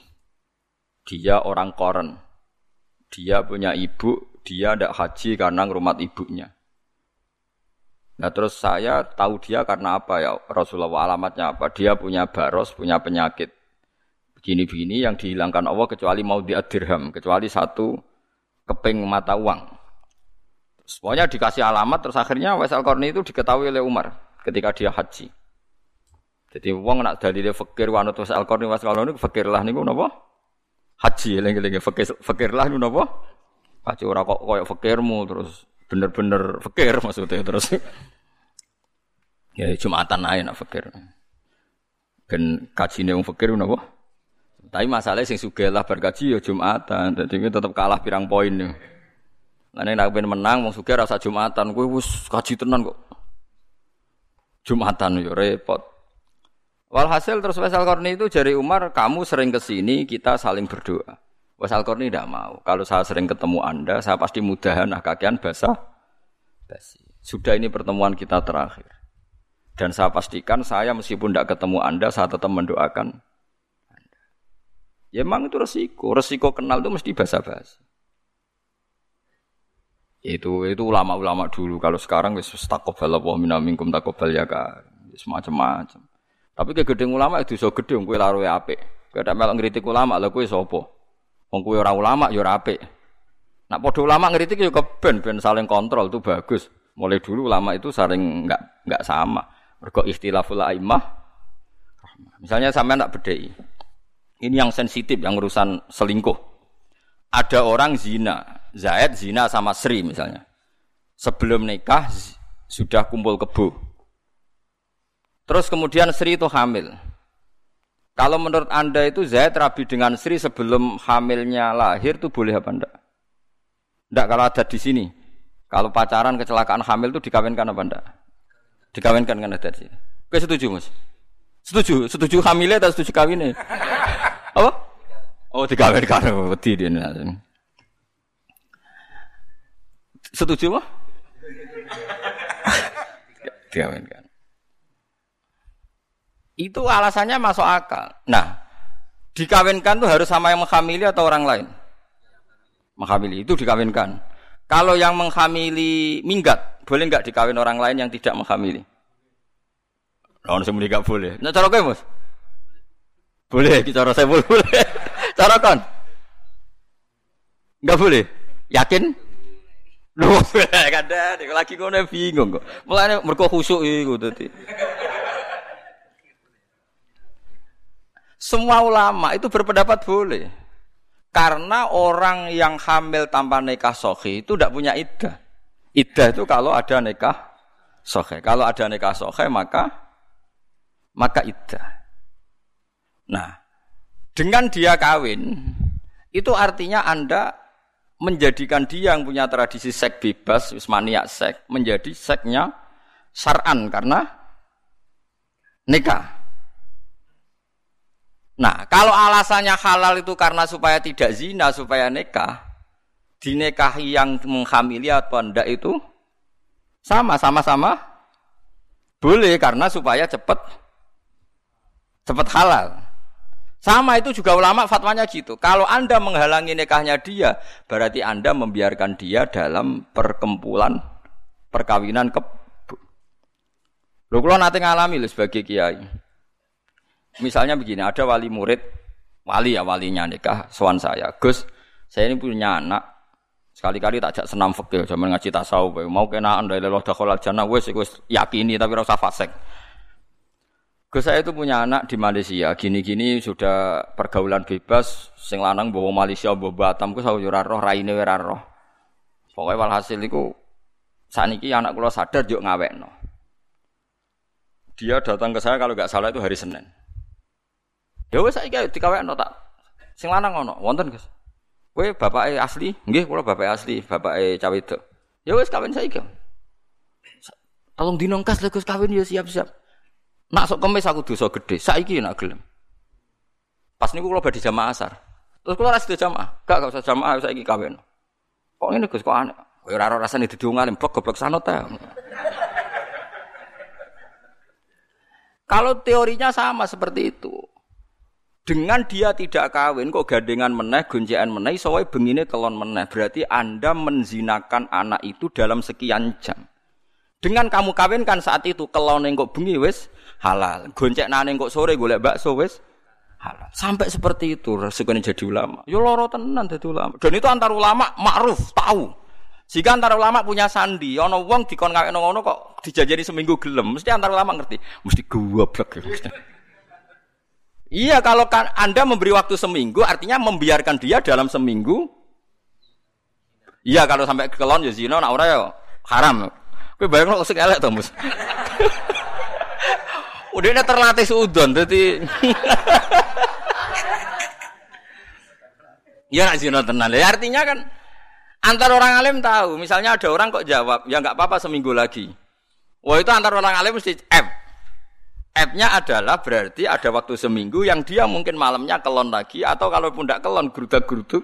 Dia orang koren. Dia punya ibu, dia tidak haji karena ngrumat ibunya. Nah terus saya tahu dia karena apa ya Rasulullah alamatnya apa? Dia punya baros, punya penyakit begini-begini yang dihilangkan Allah kecuali mau diadirham, kecuali satu keping mata uang. Semuanya dikasih alamat terus akhirnya Wais al itu diketahui oleh Umar ketika dia haji. Jadi wong nak dalile fakir wanut Wais Al-Qarni Wais Al-Qarni fakir lah niku napa? Haji eling-eling fakir fakir lah niku napa? Haji ora kok koyo fakirmu terus bener-bener fakir maksudnya terus. ya Jumatan ae nak fakir. Ben kajine wong fakir napa? Tapi masalahnya sing sugih lah berkaji ya Jumatan. Jadi tetap kalah pirang poin nih. Lane nek ben menang wong sugih rasa Jumatan, kowe wis kaji tenan kok. Jumatan yo repot. Walhasil terus Wasal Korni itu jari Umar, kamu sering ke sini, kita saling berdoa. Wasal Korni tidak mau. Kalau saya sering ketemu Anda, saya pasti mudahan nah kakian basah. Basi. Sudah ini pertemuan kita terakhir. Dan saya pastikan saya meskipun tidak ketemu Anda, saya tetap mendoakan Anda. Ya memang itu resiko. Resiko kenal itu mesti basa-basi. Itu itu ulama-ulama dulu. Kalau sekarang wis takobal Allah minna minkum takobal ya. Semacam-macam. Tapi ke gedeng ulama itu so gedeng kowe laro apik. Kowe tak melok ngritik ulama lha kowe sapa? Wong kowe ora ulama ya ora apik. Nak padha ulama ngritik ya keben ben saling kontrol itu bagus. Mulai dulu ulama itu saling enggak enggak sama. Mergo ikhtilaful aimah. Misalnya sampean tak bedhei. Ini yang sensitif yang urusan selingkuh. Ada orang zina, Zaid zina sama Sri misalnya. Sebelum nikah sudah kumpul kebo. Terus kemudian Sri itu hamil. Kalau menurut Anda itu Zaid rabi dengan Sri sebelum hamilnya lahir itu boleh apa enggak? Enggak kalau ada di sini. Kalau pacaran kecelakaan hamil itu dikawinkan apa enggak? Dikawinkan kan ada di sini. Oke setuju mas? Setuju, setuju hamilnya atau setuju kawinnya? (laughs) apa? Oh dikawinkan, wedi dia. Setuju mah? (laughs) Dikawinkan. Itu alasannya masuk akal. Nah, dikawinkan tuh harus sama yang menghamili atau orang lain? Menghamili itu dikawinkan. Kalau yang menghamili minggat, boleh nggak dikawin orang lain yang tidak menghamili? Lawan semua nggak boleh. Nah, cara mas? Boleh, cara saya boleh. (laughs) cara kan? Nggak boleh. Yakin? Loh, (laughs) kada, lagi ngono bingung kok. Mulane mergo khusuk iku dadi. Semua ulama itu berpendapat boleh. Karena orang yang hamil tanpa nikah sohi itu tidak punya iddah. Iddah itu kalau ada nikah sohi. Kalau ada nikah sohi maka maka iddah. Nah, dengan dia kawin itu artinya anda menjadikan dia yang punya tradisi seks bebas, maniak seks, menjadi seksnya saran karena nikah. Nah, kalau alasannya halal itu karena supaya tidak zina, supaya nikah, dinikahi yang menghamili atau tidak itu sama, sama-sama boleh karena supaya cepat cepat halal. Sama itu juga ulama fatwanya gitu. Kalau Anda menghalangi nikahnya dia, berarti Anda membiarkan dia dalam perkempulan perkawinan ke Lho kula nate ngalami lho sebagai kiai. Misalnya begini, ada wali murid, wali ya walinya nikah, soan saya, Gus, saya ini punya anak, sekali-kali tak jak senam fakir, zaman ngaji tasawuf, mau kena anda leloh dakhalal jannah, wes wes yakini tapi rasa fasek. Gus saya itu punya anak di Malaysia, gini-gini sudah pergaulan bebas, sing lanang bawa Malaysia, bawa Batam, gue sahur roh, raine ora. Pokoknya walhasil itu, saat ini anak kula sadar juk ngawek no. Dia datang ke saya kalau nggak salah itu hari Senin. Ya wis saiki dikawekno tak sing lanang ngono, wonten Gus. Kowe bapake asli? Nggih, kula bapake asli, bapake cawe itu. Ya wis kawin saiki. Tolong dinongkas lho Gus kawin ya siap-siap. Nak sok kemis aku dosa gede, saiki nak gelem. Pas niku kula badhe jamaah asar. Terus kula ra sida jamaah. Gak gak usah jamaah saiki kawin. Kok ngene Gus kok aneh. Kowe ora ora rasane dadi wong alim, goblok sanut ta. Kalau teorinya sama seperti itu. Dengan dia tidak kawin kok gandengan meneh, gonjekan meneh, soalnya bengine kelon meneh. Berarti Anda menzinakan anak itu dalam sekian jam. Dengan kamu kawinkan saat itu kelon kok bengi wis halal. Goncek nane kok sore golek bakso wis halal. Sampai seperti itu resikonya jadi ulama. Yo loro tenan jadi ulama. Dan itu antar ulama ma'ruf, tahu. Jika antar ulama punya sandi, ono wong dikon kawin ngono kok dijajani seminggu gelem, mesti antar ulama ngerti, mesti goblok. Mesti. Iya, kalau Anda memberi waktu seminggu, artinya membiarkan dia dalam seminggu. Iya, kalau sampai kelon ya zina, nak ya haram. Kowe bayang kok sing elek Mus. (laughs) Udah ini terlatih sudon, jadi. (laughs) ya nak zina tenan. Ya artinya kan antar orang alim tahu, misalnya ada orang kok jawab, ya nggak apa-apa seminggu lagi. Wah itu antar orang alim mesti F. F-nya adalah berarti ada waktu seminggu yang dia mungkin malamnya kelon lagi atau kalaupun tidak kelon gerudak-geruduk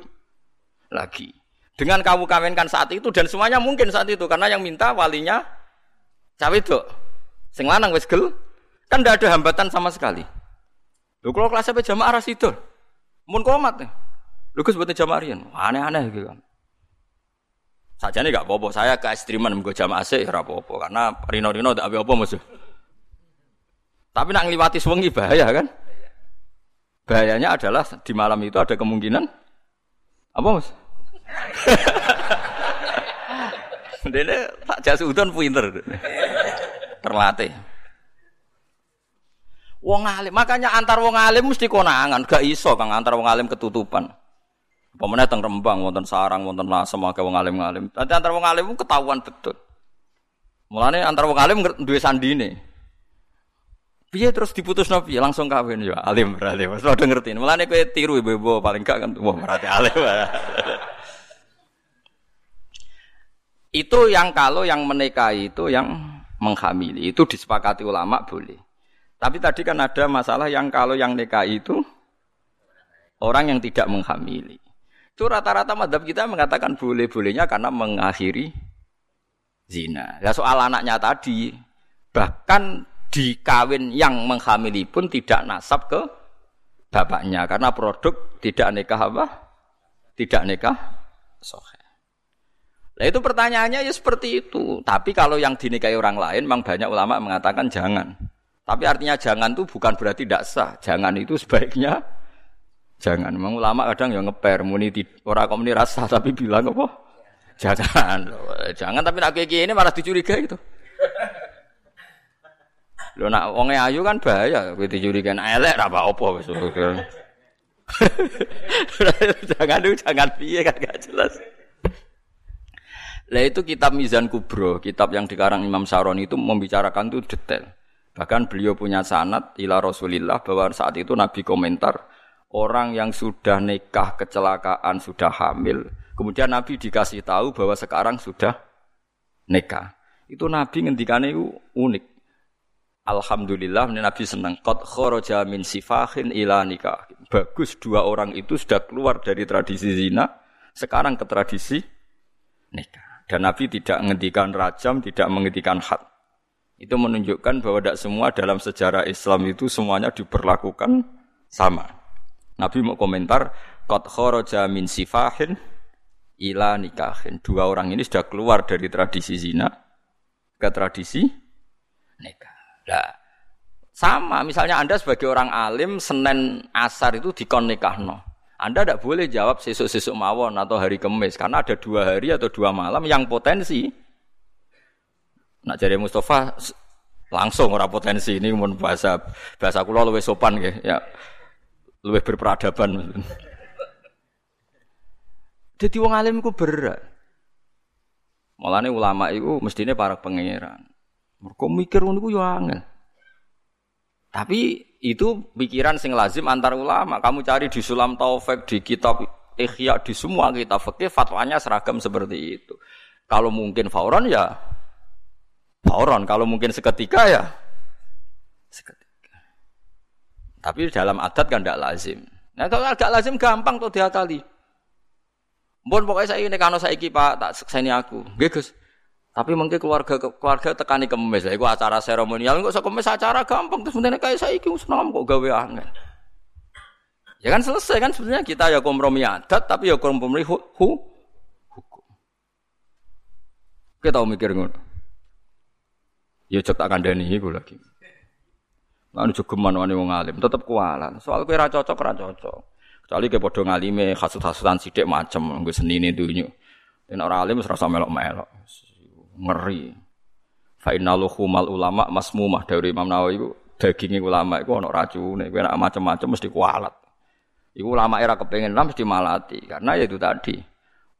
lagi. Dengan kamu kawinkan saat itu dan semuanya mungkin saat itu karena yang minta walinya cawe itu. Sing lanang wis gel kan tidak ada hambatan sama sekali. Lho kalau kelas sampai jamaah ras itu. Mun komat nih. Lho Gus buat jamaah rian. Aneh-aneh gitu kan. Saja nih gak apa-apa. Saya ke ekstriman gue jamaah sih ya karena rino-rino tidak apa-apa musuh. Tapi nak ngliwati sewengi bahaya kan? Bahayanya adalah di malam itu ada kemungkinan apa mas? (laughs) Dene tak jas udon pinter. Terlatih. Wong alim, makanya antar wong alim mesti konangan, gak iso kang antar wong alim ketutupan. Pemenang teng Rembang, wonten Sarang, wonten Lasem, akeh wong alim-alim. Tapi antar wong alim ketahuan betul. Mulane antar wong alim duwe sandine. Piye terus diputus nopi langsung kawin ya alim berarti. Wis padha ngerti. Mulane kowe tiru ibu-ibu paling gak kan wah berarti alim. (laughs) itu yang kalau yang menikahi itu yang menghamili itu disepakati ulama boleh. Tapi tadi kan ada masalah yang kalau yang nikahi itu orang yang tidak menghamili. Itu rata-rata madhab kita mengatakan boleh-bolehnya karena mengakhiri zina. Ya soal anaknya tadi bahkan di kawin yang menghamili pun tidak nasab ke bapaknya karena produk tidak nikah apa? Tidak nikah sohe. Nah itu pertanyaannya ya seperti itu. Tapi kalau yang dinikahi orang lain, memang banyak ulama mengatakan jangan. Tapi artinya jangan itu bukan berarti tidak sah. Jangan itu sebaiknya jangan. Memang ulama kadang yang ngeper muni orang kok rasa tapi bilang apa? Jangan. Jangan tapi nak kayak ini malah dicurigai itu. Lho nak wong ayu kan bahaya, kowe dicurigain elek ra apa-apa wis. (laughs) jangan dulu, jangan piye kan gak jelas. Lah itu kitab Mizan Kubro, kitab yang dikarang Imam Saroni itu membicarakan itu detail. Bahkan beliau punya sanat ila Rasulillah bahwa saat itu Nabi komentar orang yang sudah nikah kecelakaan sudah hamil, kemudian Nabi dikasih tahu bahwa sekarang sudah nikah. Itu Nabi ngendikane itu unik. Alhamdulillah Nabi senang. Qad kharaja min sifahin ila nikah. Bagus dua orang itu sudah keluar dari tradisi zina, sekarang ke tradisi nikah. Dan Nabi tidak menghentikan rajam, tidak menghentikan had. Itu menunjukkan bahwa tidak semua dalam sejarah Islam itu semuanya diperlakukan sama. Nabi mau komentar, Qad kharaja min sifahin ila nikahin. Dua orang ini sudah keluar dari tradisi zina ke tradisi nikah. Nah, sama misalnya Anda sebagai orang alim Senin asar itu dikon nikahno. Anda tidak boleh jawab sesuk-sesuk mawon atau hari kemis karena ada dua hari atau dua malam yang potensi. Nak jadi Mustafa langsung orang potensi ini mun bahasa bahasa kula luwih sopan ya. ya luwih berperadaban. Jadi wong alim ku berat. Mulane ulama itu mestinya para pangeran. Mereka mikir ngono ku yo angel. Tapi itu pikiran sing lazim antar ulama. Kamu cari di Sulam Taufik, di kitab Ikhya, di semua kitab fikih fatwanya seragam seperti itu. Kalau mungkin fauron ya fauron, kalau mungkin seketika ya seketika. Tapi dalam adat kan tidak lazim. Nah kalau agak lazim gampang tuh diakali. Mohon pokoknya saya ini karena saya pak tak sekseni aku. Gus. Tapi mungkin keluarga keluarga tekani kemes lah. Iku acara seremonial kok kemes acara gampang terus sebenarnya kayak saya iki seneng kok gawe angin. Ya kan selesai kan sebenarnya kita ya kompromi adat tapi ya kompromi hu, hu hukum. Kita tahu mikir ngono. Ya cek tak kandani iku lagi. Lan jogeman wani wong alim tetep kualan. Soal kowe ra cocok ra cocok. Kecuali ke padha ngalime hasud-hasudan sithik macem nggo senine dunyo. Yen ora alim wis rasa melok-melok ngeri. Fa innaluhumal ulama masmumah dari Imam Nawawi itu dagingnya ulama itu ono racune, kowe nek macam-macam mesti kualat. Iku ulama era kepengen lah mesti malati karena ya itu tadi.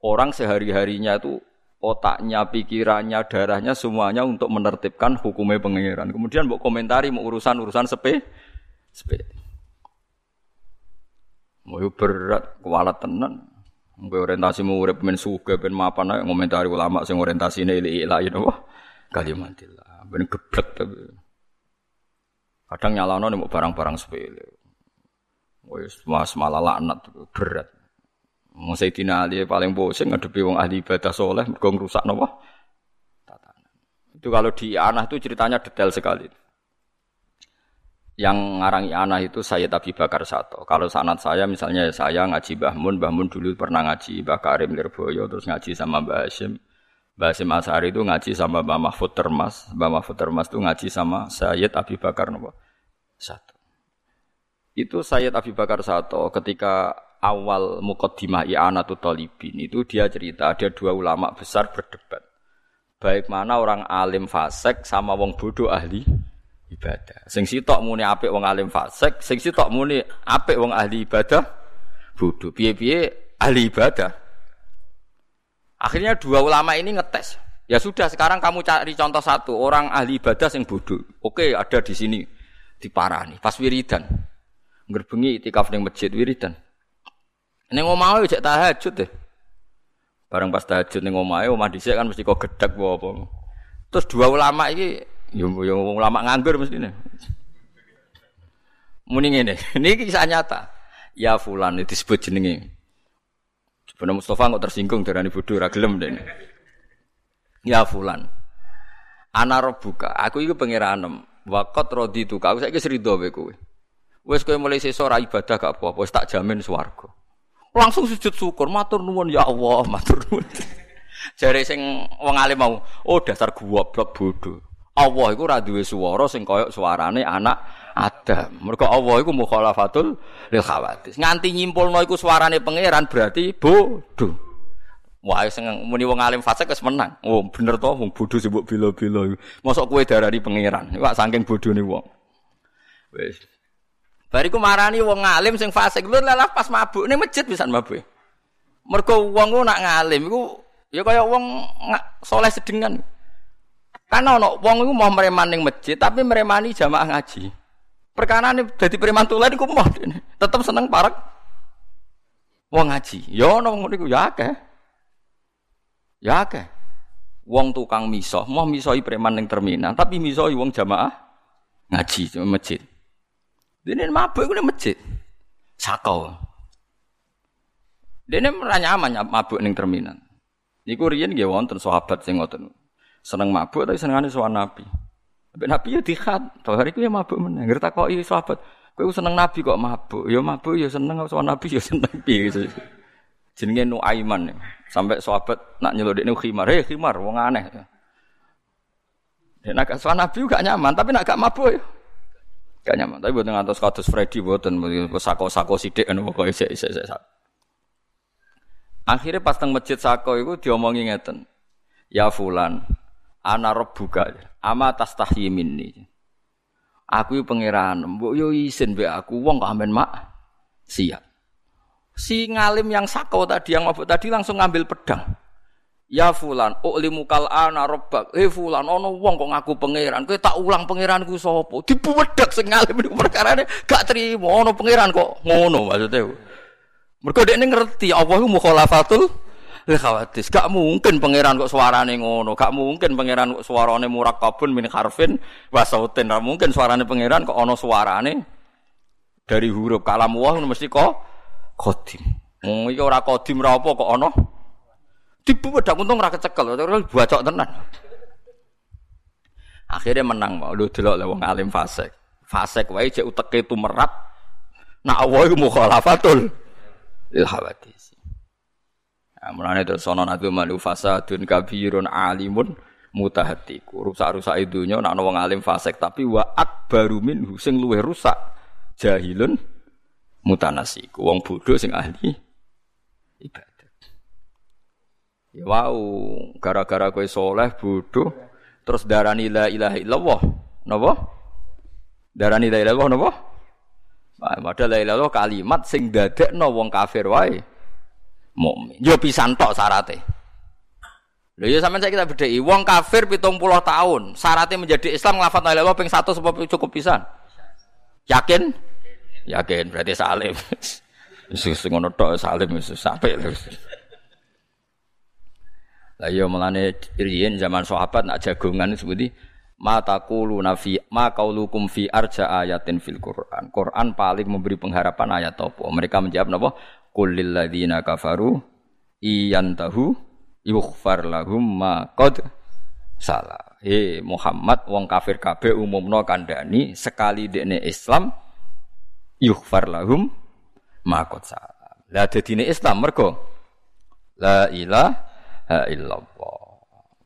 Orang sehari-harinya itu otaknya, pikirannya, darahnya semuanya untuk menertibkan hukumnya pengiran. Kemudian mau komentari mau urusan-urusan sepe, sepe. Mau berat, kualat tenan. Mungkin orientasi urip men suge ben mapan ae ngomentari ulama sing orientasine ili ilahi napa kalimatillah. Ben geblek tapi. Kadang nyalano nih barang-barang sepele. Wis mas malah laknat berat. Mau Sayyidina Ali paling pusing ngadepi wong ahli ibadah soleh mergo ngrusak napa? Itu kalau di anak itu ceritanya detail sekali yang ngarang anak itu saya Abi Bakar Sato. Kalau sanat saya misalnya saya ngaji Mbah Mun, Mbah Mun dulu pernah ngaji Mbah Karim Lirboyo, terus ngaji sama Mbah Hashim. Mbah Hashim Asari itu ngaji sama Mbah Mahfud Termas, Mbah Mahfud Termas itu ngaji sama Sayyid Abi Bakar Nopo Sato. Itu Sayyid Abi Bakar Sato ketika awal mukaddimah I'anatul Talibin itu dia cerita ada dua ulama besar berdebat. Baik mana orang alim fasek sama wong bodoh ahli ibadah. Sing sitok muni apik wong alim fasik, sing sitok muni apik wong ahli ibadah bodho. Piye-piye ahli ibadah. Akhirnya dua ulama ini ngetes. Ya sudah sekarang kamu cari contoh satu orang ahli ibadah yang bodoh. Oke ada di sini. diparani pas wiridan. Ngerbengi itikaf ning masjid wiridan. Ning omah cek tahajud deh. Bareng pas tahajud ning omahe omah dhisik kan mesti kok gedhek apa. Terus dua ulama iki yo yo ulama nganggur mestine. Muni ngene, (laughs) ini kisah nyata. Ya fulan disebut jenenge. Sebenarnya Mustafa kok tersinggung darani bodoh ra gelem dene. Ya fulan. Ana buka, aku iku pangeranem. Waqat raditu ka, aku saiki srido kowe kowe. Wis kowe mulai sesuk ra ibadah gak apa-apa, tak jamin swarga. Langsung sujud syukur, matur nuwun ya Allah, (laughs) matur nuwun. Jare sing wong alim mau, oh dasar goblok bodoh. Allah iku ora duwe swara sing kaya suarane anak Adam. Mergo Allah iku mukhalafatul lil khawatis. Nganti nyimpulno iku suarane pangeran berarti bodoh. Wah, sing muni wong alim fasik wis menang. Oh, bener to wong bodoh sing mbok bela-bela. Mosok kowe darani pangeran. Iku saking bodhone wong. Wis. Bariku marani wong alim sing fasik. Lho lah pas mabuk ning masjid bisa mabuk. Mergo wong ku nak ngalim iku ya kaya wong soleh sedengan. Karena ono wong iku mau mereman ning masjid tapi meremani jamaah ngaji. Perkara ini jadi preman tulen iku mau tetep seneng parek wong ngaji. Ya ono ngono iku ya akeh. Ya akeh. Wong tukang miso, mau misoi preman ning terminal, tapi misoi wong jamaah ngaji masjid. Dene mabuk iku masjid. Sakau. Dene ora nyaman mabuk ning terminal. Niku riyen nggih wonten sahabat sing ngoten seneng mabuk tapi senengane sowan Nabi. Tapi Nabi ya dikhat, to hari ku ya mabuk meneh. Ngerti takoki sahabat, kowe seneng Nabi kok mabuk? Ya mabuk ya seneng sowan Nabi ya seneng (laughs) piye gitu. Jenenge Nuaiman. Sampai sahabat nak nyelodikne khimar, "Hei khimar, wong aneh." Dan nak sowan Nabi gak nyaman, tapi nak gak mabuk ya. Gak nyaman, tapi buatan ngantos kados Freddy buatan sako-sako sidik anu pokoke isek-isek. Akhirnya pas teng masjid sako itu diomongi ngeten. Ya fulan, ana rabbuka ama tastahyi minni aku pangeran mbok yo isin be aku wong kok amen mak siap si ngalim yang sakau tadi yang mabuk tadi langsung ngambil pedang Ya fulan, uklimu kal ana rabbak. Eh fulan, ono wong kok ngaku pangeran. Kowe tak ulang pangeranku sapa? Dibuwedak sing ngalim perkarane gak trimo ono pangeran kok ngono maksudnya. Mergo dekne ngerti Allah mukhalafatul Lha khawatir, gak mungkin pangeran kok suarane ngono, gak mungkin pangeran kok suarane murakkabun min harfin wa sautin, gak mungkin suarane pangeran kok ana suarane dari huruf kalam wah mesti kok qadim. Wong iki ora qadim ora apa kok ana dibuwedak untung ora kecekel, bacok tenan. Akhirnya menang mau lu delok wong alim fasik. Fasik wae cek uteke tumerat. Nak iku mukhalafatul lil hawadis. Nah, mulane terus ana nabi malu fasadun kabirun alimun mutahatiku. Rusak-rusak idunya nak wong alim fasik tapi wa akbaru minhu sing luwih rusak jahilun mutanasiku. Wong bodoh sing ahli ibadat. Ya wow, gara-gara kowe soleh bodoh terus darani la ilaha illallah. Napa? Darani la ilaha illallah napa? Padahal la ilaha kalimat sing dadekno wong kafir wae mukmin. Yo pisan tok syaratnya. Lho ya sampean saya kita bedheki wong kafir 70 tahun, syaratnya menjadi Islam nglafat la ilaha ping 1 sebab cukup pisan. Yakin? Yakin berarti salim. (laughs) Wis ngono tok salim wis sampe lho. Lah yo mulane riyen zaman sahabat nak jagongan seperti mata kulu nafi ma kaulukum fi arja ayatin fil Quran. Quran paling memberi pengharapan ayat apa? Mereka menjawab napa? Qul lil ladzina kafaru iyantahu yughfar lahum ma qad salah. He Muhammad wong kafir kabeh umumno kandhani sekali dekne Islam yughfar lahum ma qad salah. Lah dadine Islam mergo la ilaha illallah.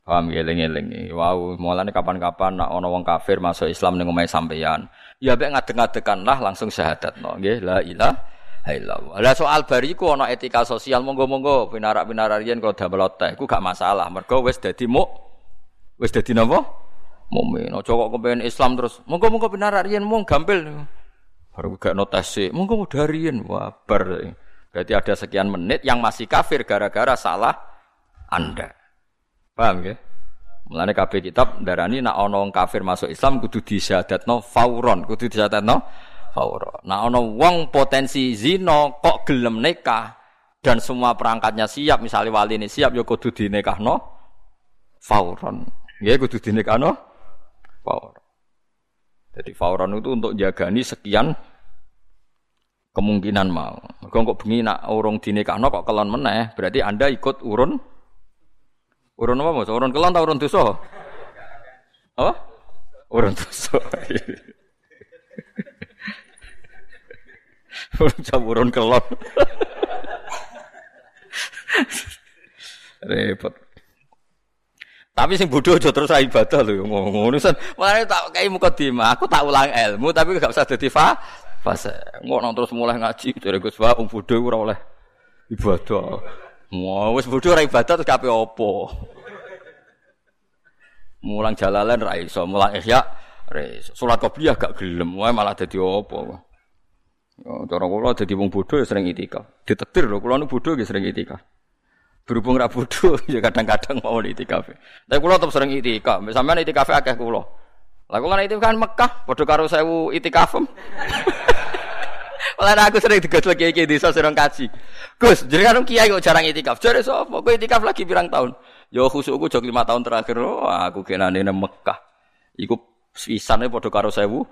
Paham eling-eling. Wow, mulane kapan-kapan nak ana wong kafir masuk Islam ning omahe sampeyan, ya mek ngadeg-ngadegan lah langsung syahadat no. Nggih, la ilaha illallah. Lah soal bariku ana etika sosial monggo-monggo pinarak-pinarak riyen kalau damel teh iku gak masalah. Mergo wis dadi mu wis dadi napa? Mukmin. Aja kok Islam terus. Monggo-monggo pinarak riyen mung gampil. Baru gak notasi. Monggo darian wah bar. Berarti ada sekian menit yang masih kafir gara-gara salah Anda. Paham ya? Mulane kabeh kitab darani nak ana kafir masuk Islam kudu disyahadatno fauron, kudu disyahadatno fauron. Nak ana wong potensi zina kok gelem nikah dan semua perangkatnya siap, misalnya wali ini siap ya kudu dinikahno fauron. Ya kudu dinikahno fauron. Jadi fauron itu untuk jagani sekian kemungkinan mau. Mergo kok bengi nak urung dinikahno kok kelon meneh, berarti Anda ikut urun Urun apa mas? Urun kelon atau urun dosa? Apa? Urun dosa. (laughs) urun jam urun kelon. Repot. Tapi sing bodoh aja terus ibadah lho ngono sen. Mulane tak kei mukadimah, aku tak ulang ilmu tapi gak usah dadi fa fase. Ngono terus mulai ngaji dari Gus Wah wong bodoh ora oleh ibadah. Wah, wis bodho ora ibadah terus kape opo? Mulang jalalan ra iso, mulang ihya ra iso. Salat qobliyah gak gelem, wae malah dadi opo. Oh, cara kula dadi wong bodho ya sering itikaf. Ditetir lho, kula nu bodho ya sering itikaf. Berhubung ra bodho (laughs) ya kadang-kadang mau itikaf. Tapi kula tetep sering itikaf. Sampeyan itikaf akeh kula. Lah kula itikaf kan Mekah, padha karo 1000 itikaf. (laughs) Malah aku sering digotlek kiai kiai desa sering kaji. Gus, jadi kan kiai kok jarang itikaf. Jadi sapa? Kowe itikaf lagi pirang tahun? Yo khusukku jog lima tahun terakhir. Oh, aku kenane Mekah. Iku sisane padha karo sewu.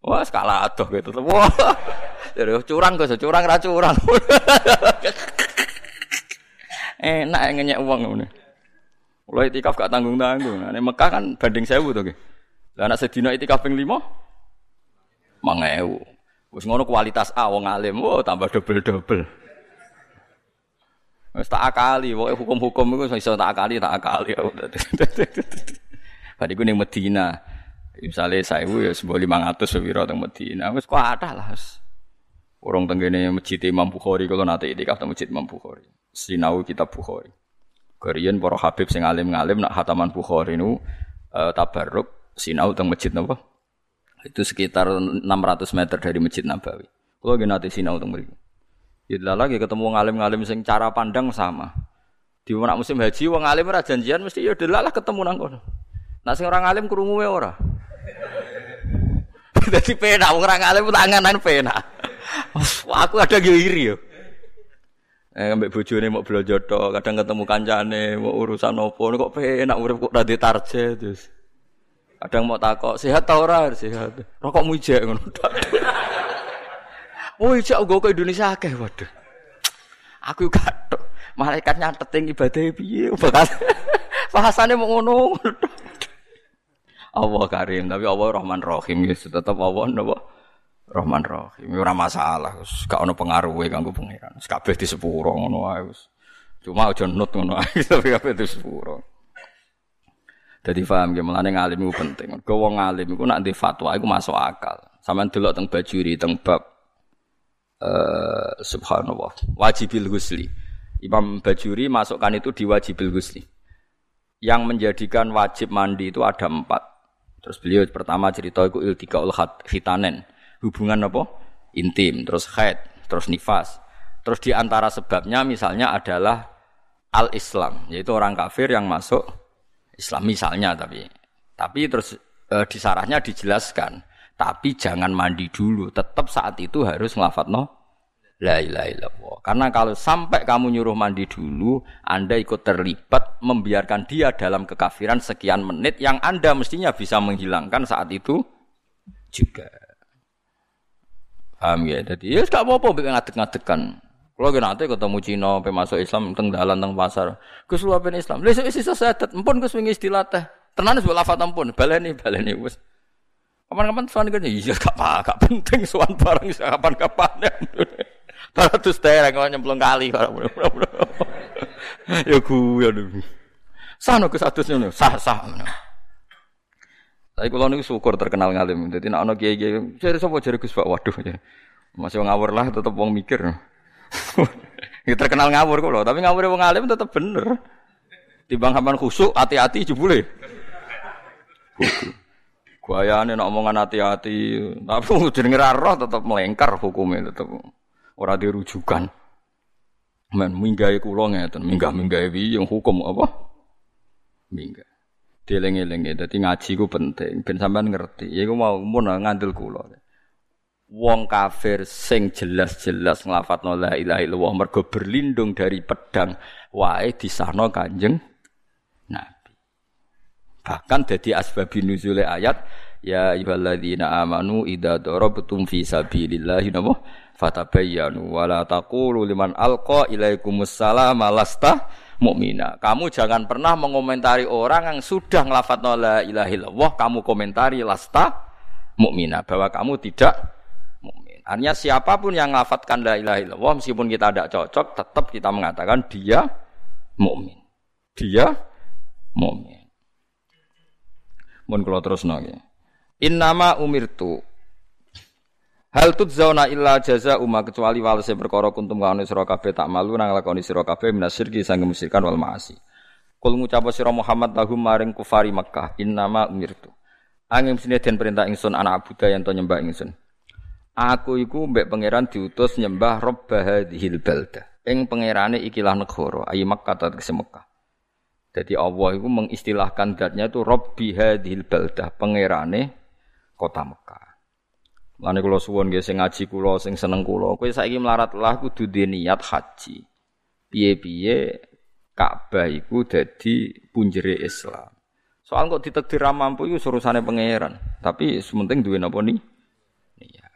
Wah, skala adoh gitu. Wah. (laughs) Jadi curang Gus, curang ra curang. (laughs) Enak ngenyek uang ngene. Mulai itikaf gak tanggung-tanggung. Nah, Mekah kan banding sewu tuh. Lah anak sedina itikaf ping 5 mangewu. Wis ngono kualitas A wong alim, oh tambah double-double. Wis tak akali, pokoke hukum-hukum iku iso tak akali, tak akali. (laughs) Bar iku ning Medina. Misale 1000 ya sembo 500 sepiro teng Medina. Wis ada lah. Orang tenggene masjid Imam Bukhari kalau nanti itikaf teng masjid Imam Bukhari. Sinau kitab Bukhari. Karian para habib sing alim-alim nak hataman Bukhari nu uh, tabarruk sinau teng masjid napa? Itu sekitar 600 meter dari Masjid Nabawi. Kalau gini nanti sinau teng mriku. Ya lagi ketemu ngalim-ngalim sing cara pandang sama. Di mana musim haji wong alim ora janjian mesti ya delalah ketemu nang sing orang alim krungu ora. (laughs) Dadi pena wong orang alim tanganan pena. Wah, (laughs) aku ada iri yo. Eh ambek bojone mau belanja tok, kadang ketemu kancane, mau urusan opo kok penak urip kok ora target terus. Kadang mau takok, sehat tau ora? Sehat. Rokok ijek ngono. (laughs) Oh ijek gue ke Indonesia akeh waduh. Aku gak Malaikat nyatet ibadah piye bakal bahasane mau ngono. Allah Karim, tapi Allah Rahman Rahim ya tetep Allah napa? Rahman Rahim. Ora masalah, gak ono pengaruhe kanggo pangeran. Kabeh di sepuro ngono wae Cuma aja nut ngono ae, (laughs) tapi kabeh di sepuro. Jadi paham ya, melane ngalim itu penting. Kau wong ngalim itu nanti fatwa itu masuk akal. Sama dulu teng bajuri teng bab uh, subhanallah wajibil husli. Imam Bajuri masukkan itu di wajibil husli. Yang menjadikan wajib mandi itu ada empat. Terus beliau pertama cerita itu iltikaul hitanen. Hubungan apa? Intim. Terus haid. Terus nifas. Terus di antara sebabnya misalnya adalah al-Islam. Yaitu orang kafir yang masuk Islam misalnya tapi tapi terus e, di sarahnya dijelaskan tapi jangan mandi dulu tetap saat itu harus ngelafat no la ilaha illallah karena kalau sampai kamu nyuruh mandi dulu anda ikut terlibat membiarkan dia dalam kekafiran sekian menit yang anda mestinya bisa menghilangkan saat itu juga paham ya jadi ya gak apa-apa ngadek-ngadekan kalau kita nanti ketemu Cina, masuk Islam, teng dalan, teng pasar, Gus lu Islam. Lalu isi sesadat, empun Gus wingi istilah teh. Tenan wis lafat empun, baleni baleni wis. Kapan-kapan sowan kan iya gak apa, gak penting sowan barang kapan-kapan. (laughs) Taratus tereng kok nyemplung kali Ya gue aduh. Sano Gus atus ngono, sah sah. Tapi kalau niku syukur terkenal ngalim. Jadi nak ono kiai-kiai, jadi sapa jare Gus Pak, waduh. Masih ngawur lah tetep wong mikir. (laughs) ya terkenal ngawur kok loh, tapi ngawur wong alim tetap bener. Timbang sampean khusuk, hati-hati jebule. Guayane nek omongan hati-hati, tapi (laughs) jenenge ra roh tetep melengkar hukumnya tetep ora dirujukan. Men minggahe kula ngeten, minggah-minggahe piye yang hukum apa? Minggah. Dieling-eling dadi ngaji ku penting ben sampean ngerti. Ya iku mau mun ngandel kula. Wong kafir sing jelas-jelas nglafadzno la ilaha illallah mergo berlindung dari pedang wae disahno Kanjeng Nabi. Bahkan dadi asbabun nuzul ayat ya ayyuhalladzina amanu idza darabtum fi sabilillahi napa fatabayyanu wala taqulu liman alqa ilaikumus salama lasta mukmina. Kamu jangan pernah mengomentari orang yang sudah ngelafat la ilaha illallah, kamu komentari lasta mukmina bahwa kamu tidak mukmin. Artinya siapa pun yang ngelafatkan la ilaha illallah meskipun kita tidak cocok, tetap kita mengatakan dia mukmin. Dia mukmin. Mun kula terus nggih. Innama umirtu Hal zauna illa jaza umma kecuali walese perkara kuntum kaone sira kabeh tak malu nang lakoni sira kabeh minasirki sang musyrikan wal maasi. Kul ngucap sira Muhammad lahum maring kufari Makkah innama umirtu. Angin sini den perintah ingsun anak Abuda yang to nyembah ingsun. Aku iku mbek pangeran diutus nyembah Rabb hadhil balda. Ing pangerane ikilah negara, ayi Makkah ta Mekah. Jadi Allah itu mengistilahkan zatnya itu Rabbi hadhil balda, pangerane kota Mekah. Lane kula suwon nggih sing ngaji kula sing seneng kula, kowe saiki melarat lah kudu niat haji. Piye-piye Ka'bah iku dadi punjere Islam. Soal kok ditakdir mampu iku urusane pangeran, tapi sementing duwe napa nih? Iya.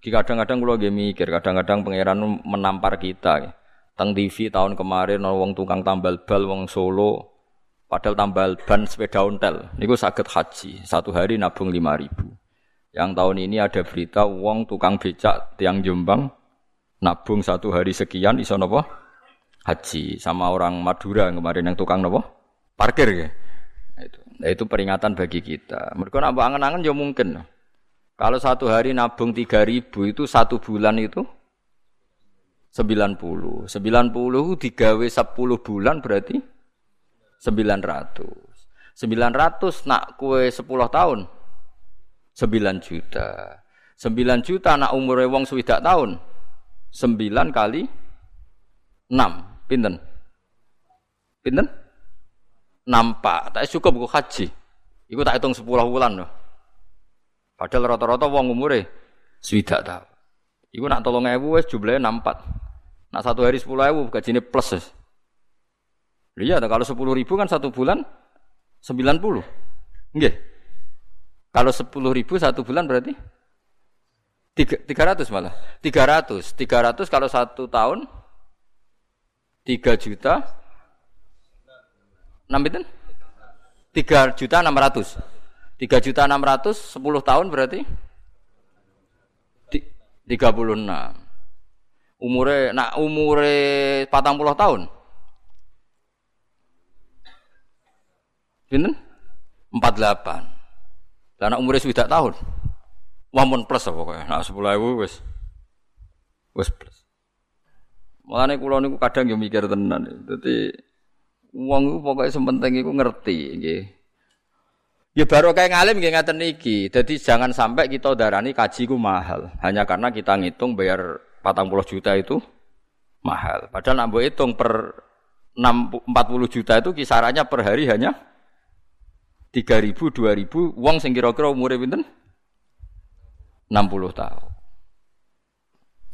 Kadang-kadang kula nggih mikir, kadang-kadang pangeran menampar kita. Ya. Teng TV tahun kemarin wong tukang tambal bal wong Solo padahal tambal ban sepeda ontel niku sakit haji satu hari nabung lima ribu yang tahun ini ada berita uang tukang becak tiang Jombang nabung satu hari sekian iso nopo haji sama orang Madura kemarin yang tukang nopo parkir ya. Nah, itu. Nah, itu peringatan bagi kita. Mereka nak angen-angen ya mungkin. Kalau satu hari nabung tiga ribu itu satu bulan itu sembilan puluh sembilan puluh digawe sepuluh bulan berarti sembilan ratus sembilan ratus nak kue sepuluh tahun 9 juta. 9 juta anak umur wong swidak tahun. 9 kali 6. Pinten? Pinten? Nampak. Tak cukup kok haji. Iku tak hitung 10 bulan loh. Padahal rata-rata wong umure swidak tahun. Iku nak tolong ewu wes jumlahnya nampak. Nak satu hari sepuluh ewu gajine plus. Iya, kalau sepuluh ribu kan satu bulan sembilan puluh. Enggak. Kalau sepuluh ribu satu bulan berarti tiga ratus malah. tiga ratus. tiga ratus kalau satu tahun tiga juta. Enam itu tiga juta enam ratus. tiga juta enam ratus sepuluh tahun berarti tiga puluh enam. Umure nak umure patang puluh tahun Pinten? empat delapan karena umurnya sudah tahun. Wamun plus apa pokoknya. Nah sepuluh ribu wes wes plus. Mulane kula niku kadang yo mikir tenan. Dadi wong iku pokoke sementing iku ngerti nggih. Ya baru kayak ngalim nggih ngaten iki. Jadi jangan sampai kita darani kaji ku mahal hanya karena kita ngitung bayar 40 juta itu mahal. Padahal nambah hitung per 40 juta itu kisarannya per hari hanya tiga ribu, dua ribu, uang sing kira-kira umurnya pinten? 60 tahun.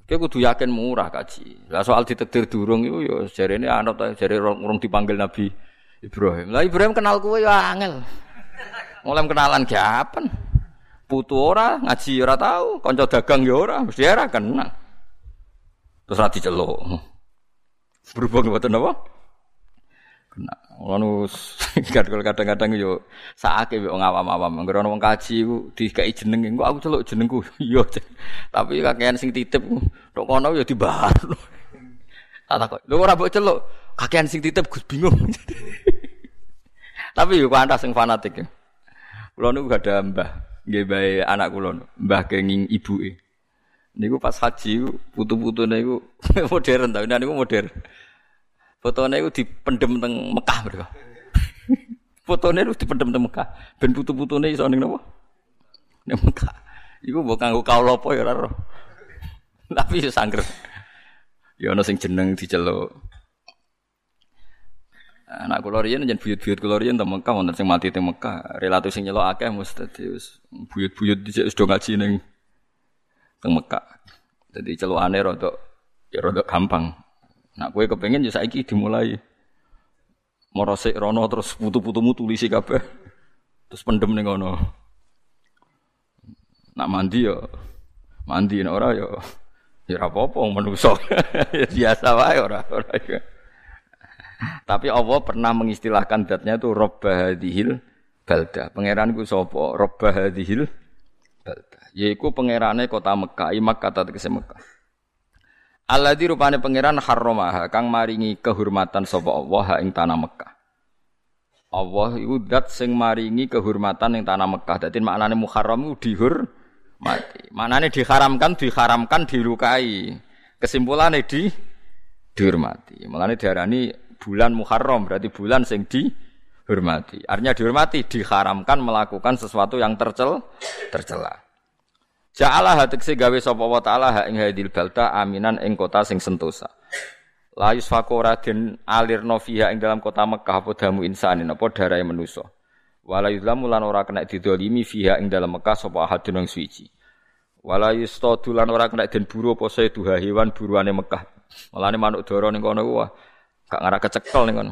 Kita kudu yakin murah kaji. Lah soal ditekdir durung itu ya jari ini anak jari orang dipanggil Nabi Ibrahim. Lah Ibrahim kenal kue ya angel. Mulai kenalan kapan? Putu ora, ngaji ora tahu, konco dagang ya ora, mesti ora kenal. Terus ra diceluk. Berhubung mboten apa? Kena. Ngono (laughs) kadang-kadang yo sakake wong awam-awam. Anggere ana wong kaji ku dikai jeneng engko aku celuk jenengku. (laughs) Iya. Tapi kakean sing titip tok kono yo dibarno. (laughs) Tak takok. Lho ora mbok celuk. Kakean sing titip Gus bingung. Tapi yo kanthas sing fanatik. Kula niku gak ada mbah. Nggih bae anak kula, mbah kenging ibuke. Niku pas haji putu-putune niku modern ta, niku modern. Fotone itu dipendem teng Mekah mereka. Fotone itu dipendem teng Mekah. Ben putu-putune iso ning napa? Ning Mekah. Iku mbok kanggo kaula apa ya. Tapi ya sangger. Ya ana sing jeneng diceluk. Anak kula riyen jen buyut-buyut kula riyen teng Mekah wonten sing mati teng Mekah. Relatif sing nyelok akeh mesti dadi wis buyut-buyut dhisik wis do ngaji ning teng Mekah. Dadi celukane rada ya rada gampang. Nak kowe kepengin ya saiki dimulai. Morosik rono terus putu-putumu tulisi kabeh. Terus pendem ning ngono. Nak mandi ya mandi nek ora ya ya ora apa-apa menungso. (laughs) Biasa wae ora ora. Tapi Allah pernah mengistilahkan zatnya itu Robba hadhil balda. Pangeran ku sapa? Robba hadhil balda. Yaiku pangerane kota Mekah, imak kata tegese Mekah. Di rupane pangeran harramaha kang maringi kehormatan sapa Allah ing tanah Mekah. Allah iku zat sing maringi kehormatan ing tanah Mekah. Dadi maknane muharram iku dihur mati. Maknane diharamkan, diharamkan, dilukai. Kesimpulannya di dihormati. Mulane diarani bulan Muharram berarti bulan sing dihormati. Artinya dihormati diharamkan melakukan sesuatu yang tercel tercela. Ja'ala hatekse gawe sapa wa ta'ala ha ing hadil balta aminan ing kota sing sentosa. La yusfaku raden alirno fiha ing dalam kota Mekah apa damu insanin apa darahe manusa. Wala yuzlamu lan ora kena didolimi fiha ing dalam Mekah sapa ahadun yang suci. Wala yustadu lan ora kena den buru apa duha hewan buruane Mekah. Mulane manuk dara ning kono ku Gak ngarah kecekel nih kan.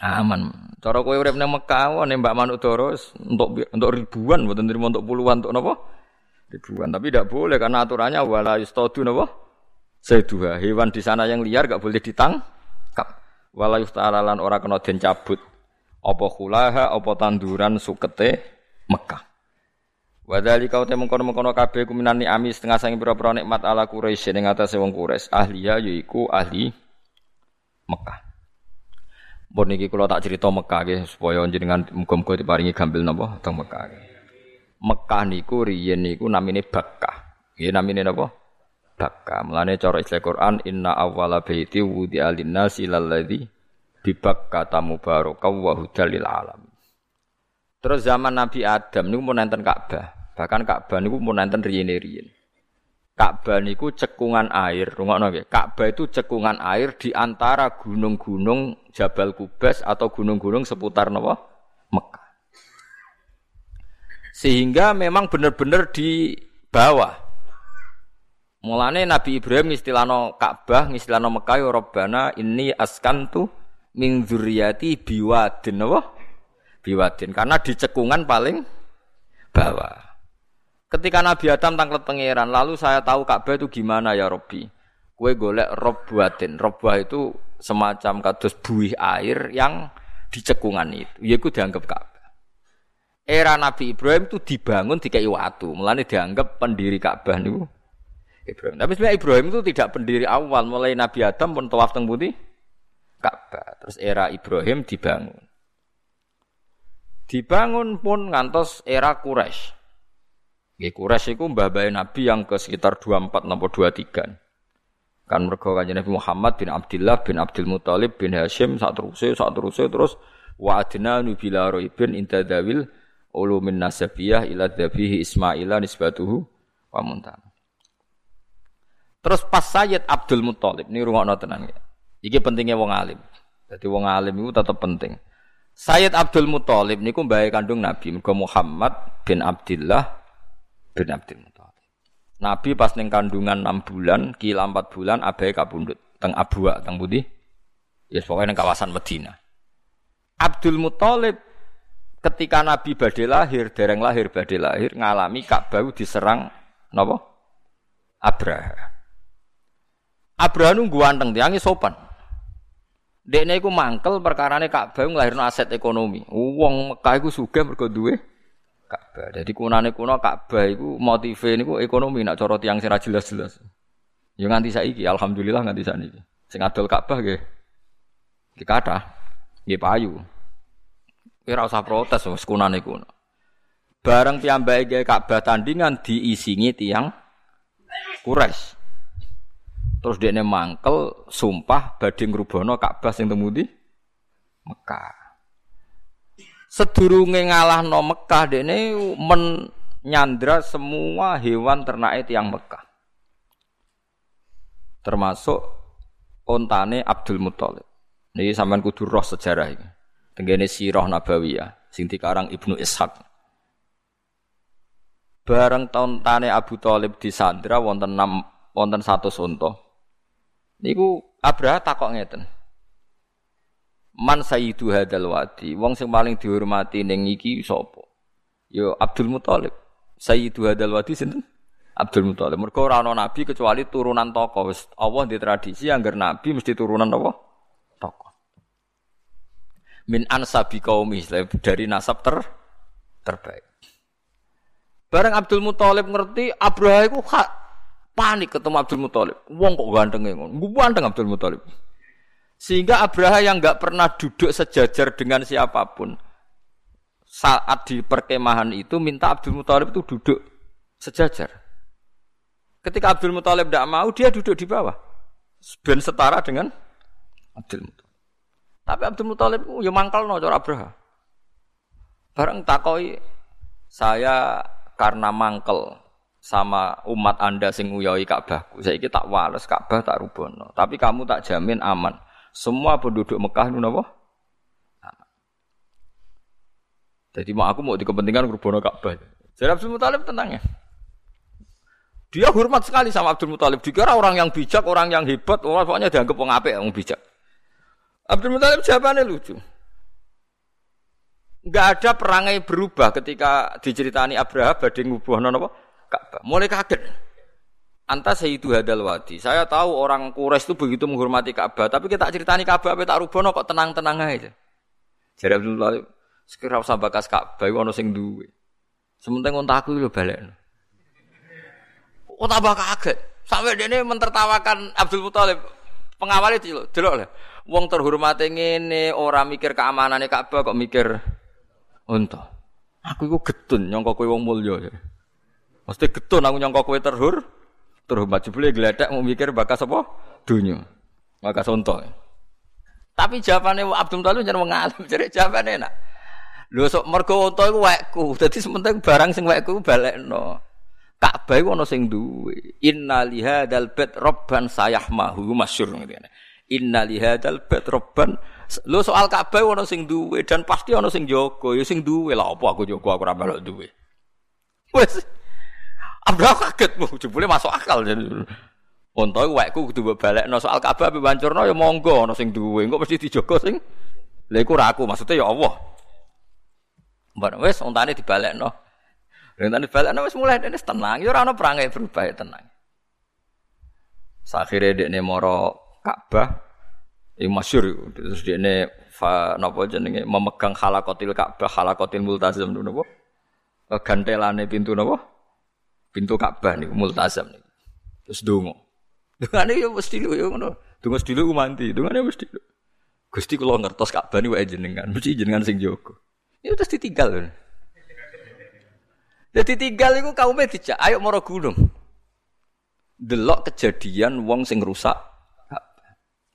Aman. Cara kowe urip nang Mekah wae nembak manuk doros untuk untuk ribuan mboten terima untuk puluhan untuk napa? Ribuan. Tapi tidak boleh karena aturannya wala yustadu napa? Seduha. Hewan di sana yang liar gak boleh ditangkap. Wala yusta'ala ora kena den cabut. Apa khulaha apa tanduran sukete Mekah. Wadali kau temu kono kono kabeh kuminani ami setengah sangi pira-pira nikmat ala Quraisy ning atase wong Quraisy. Ahliya yaiku ahli Mekah. Bon niki kula tak cerita Mekah nggih supaya jenengan muga-muga diparingi gambil napa teng Mekah. Mekah niku riyen niku namine Bakkah. Nggih namine napa? Bakkah. Mulane cara istilah Quran inna awwala baiti wudi'a lin-nasi lalladzi bi Bakkah mubarakaw wa hudal lil alam. Terus zaman Nabi Adam niku mun nenten Ka'bah. Bahkan Ka'bah niku mun nenten riyen-riyen. Ka'bah niku cekungan air, rungokno nggih. Ka'bah itu cekungan air di antara gunung-gunung Jabal Kubas atau gunung-gunung seputar napa? Mekah. Sehingga memang benar-benar di bawah. Mulane Nabi Ibrahim istilahno Ka'bah, istilahno Mekah ya Rabbana ini askantu min dzurriyyati biwadin napa? Biwadin karena di cekungan paling bawah. Ketika Nabi Adam tangklet pangeran, lalu saya tahu Ka'bah itu gimana ya Robbi. Kue golek rob buatin. Robah itu semacam kados buih air yang di cekungan itu. Ya dianggap Ka'bah. Era Nabi Ibrahim itu dibangun di kayu watu. Mulanya dianggap pendiri Ka'bah itu Ibrahim. Tapi sebenarnya Ibrahim itu tidak pendiri awal. Mulai Nabi Adam pun tawaf teng putih Ka'bah. Terus era Ibrahim dibangun. Dibangun pun ngantos era Quraisy. Nggih Quraisy iku mbah Nabi yang ke sekitar 24 napa 23. Kan mergo kanjeng Nabi Muhammad bin Abdullah bin Abdul Muthalib bin Hashim sak teruse sak teruse terus wa adna nubila raibin intadawil ulumin nasabiyah ila dhabihi Ismaila nisbatuhu wa muntam. Terus pas Sayyid Abdul Muthalib ini rungokno tenan ya. Iki pentingnya wong alim. Jadi wong alim itu tetap penting. Sayyid Abdul Muthalib niku mbah kandung Nabi Muhammad bin Abdullah bin Abdul Muthalib. Nabi pas ning kandungan 6 bulan, kila 4 bulan abai kapundhut teng Abwa teng Budi. Ya yes, pokoknya kawasan Medina. Abdul Muthalib ketika Nabi badhe lahir, dereng lahir badhe lahir ngalami Ka'bah diserang napa? Abraha. Abraha nunggu anteng tiange sopan. Dekne iku mangkel perkarane Ka'bah nglahirno aset ekonomi. Wong Mekah iku sugih mergo duwe Ka'bah. Jadi kunane kuno Ka'bah iku motive niku ekonomi nak cara tiang sing jelas-jelas. Ya nganti saiki alhamdulillah nganti saniki. Sing adol Ka'bah nggih. Nggih kathah. Nggih payu. Ora usah protes wis kunane kuno. Bareng piyambake gawe Ka'bah tandingan diisingi tiang Quraisy. Terus dia mangkel sumpah badhe ngrubono Ka'bah sing temudi Mekah sedurunge ngalahno Mekah dene menyandra semua hewan ternak yang Mekah. Termasuk ontane Abdul Muthalib. Niki sampean kudu roh sejarah iki. Tenggene sirah nabawiyah sing dikarang Ibnu Ishaq. Bareng tahun tane Abu Thalib di Sandra wonten enam wonten satu unta. Niku Abraha takok ngeten. Man sayyidu hadal wadi, wong sing paling dihormati ning iki sapa? Yo Abdul Muthalib. Sayyidu hadal wadi sinten? Abdul Muthalib. Mergo ora ana nabi kecuali turunan tokoh. Wis Allah di tradisi anggar nabi mesti turunan apa? Tokoh. Min ansabi qaumi dari nasab ter terbaik. Bareng Abdul Muthalib ngerti Abraha iku panik ketemu Abdul Muthalib. Wong kok gantenge ngono. Ganteng Abdul Muthalib. Sehingga Abraha yang nggak pernah duduk sejajar dengan siapa pun saat di perkemahan itu minta Abdul Muthalib itu duduk sejajar. Ketika Abdul Muthalib tidak mau, dia duduk di bawah. Ben setara dengan Abdul Muthalib. Tapi Abdul Muthalib ya mangkal no cara Abraha. Bareng takoi saya karena mangkel sama umat anda sing nguyoi Ka'bahku. Saya tak wales Ka'bah tak rubono. Tapi kamu tak jamin aman. Semua penduduk Mekah nu napa? Jadi mau aku mau di kepentingan rubono Ka'bah. Jadi Abdul Muthalib tenang ya. Dia hormat sekali sama Abdul Muthalib. Dikira orang yang bijak, orang yang hebat, pokoknya dianggap orang apik, orang bijak. Abdul Muthalib jawabannya lucu. Enggak ada perangai berubah ketika diceritani Abraha badhe ngubuhno napa? Ka'bah. Mulai kaget. Anta Sayyidu Hadal Wadi. Saya tahu orang Quraisy itu begitu menghormati Ka'bah, tapi kita ceritani Ka'bah apa tak rubono kok tenang-tenang aja. Jadi Abdul Muthalib, sekira usah bakas Ka'bah ono sing duwe. Sementing untaku lho balekno. Oh tambah kaget. Sampai dia ini mentertawakan Abdul Muthalib. Pengawal itu delok lah. Wong terhormat ngene, orang mikir keamanannya Ka'bah kok mikir unta. Aku iku getun nyangka kowe wong mulya. Mesti getun aku nyangka kowe terhur terhormat jebule gledek mau mikir bakas apa? Dunya. Bakas unta. Tapi jawabannya Abdul Muthalib jangan mengalim, (laughs) jadi jawabannya enak. Lho sok mergo unta iku wekku. (laughs) Dadi sementing barang sing wekku balekno. Ka'bah iku ana sing duwe. Inna li hadzal bait robban sayahmahu masyhur ngene. Inna li hadzal bait robban Lho soal Ka'bah ana sing duwe dan pasti ana sing jaga. Ya sing duwe lah apa aku jaga aku ora melok duwe. Wes Abraham kaget mu jebule masuk akal jadi. Unta wekku kudu balekno soal Ka'bah ape wancurno ya monggo ana sing duwe. Engko mesti dijaga sing Lha iku ora aku, maksudnya ya Allah. Mbak wis untane dibalekno. Rentane balekno wis mulai dene tenang, ya ora ana perangai berubah tenang. Sakhire dekne moro Ka'bah iki masyhur terus dekne fa napa jenenge memegang halakotil Ka'bah, halakotil multazam napa? Gantelane pintu napa? Pintu Ka'bah niku multazam niku. Terus donga. Dungane ya mesti lho ya ngono. Donga sedilo ku mandi, dungane mesti lho. Gusti kula ngertos Ka'bah niku jenengan, mesti jenengan sing jaga. Ya terus ditinggal lho. Jadi tinggal itu kaumnya dijak, ayo moro gunung. Delok kejadian wong sing rusak.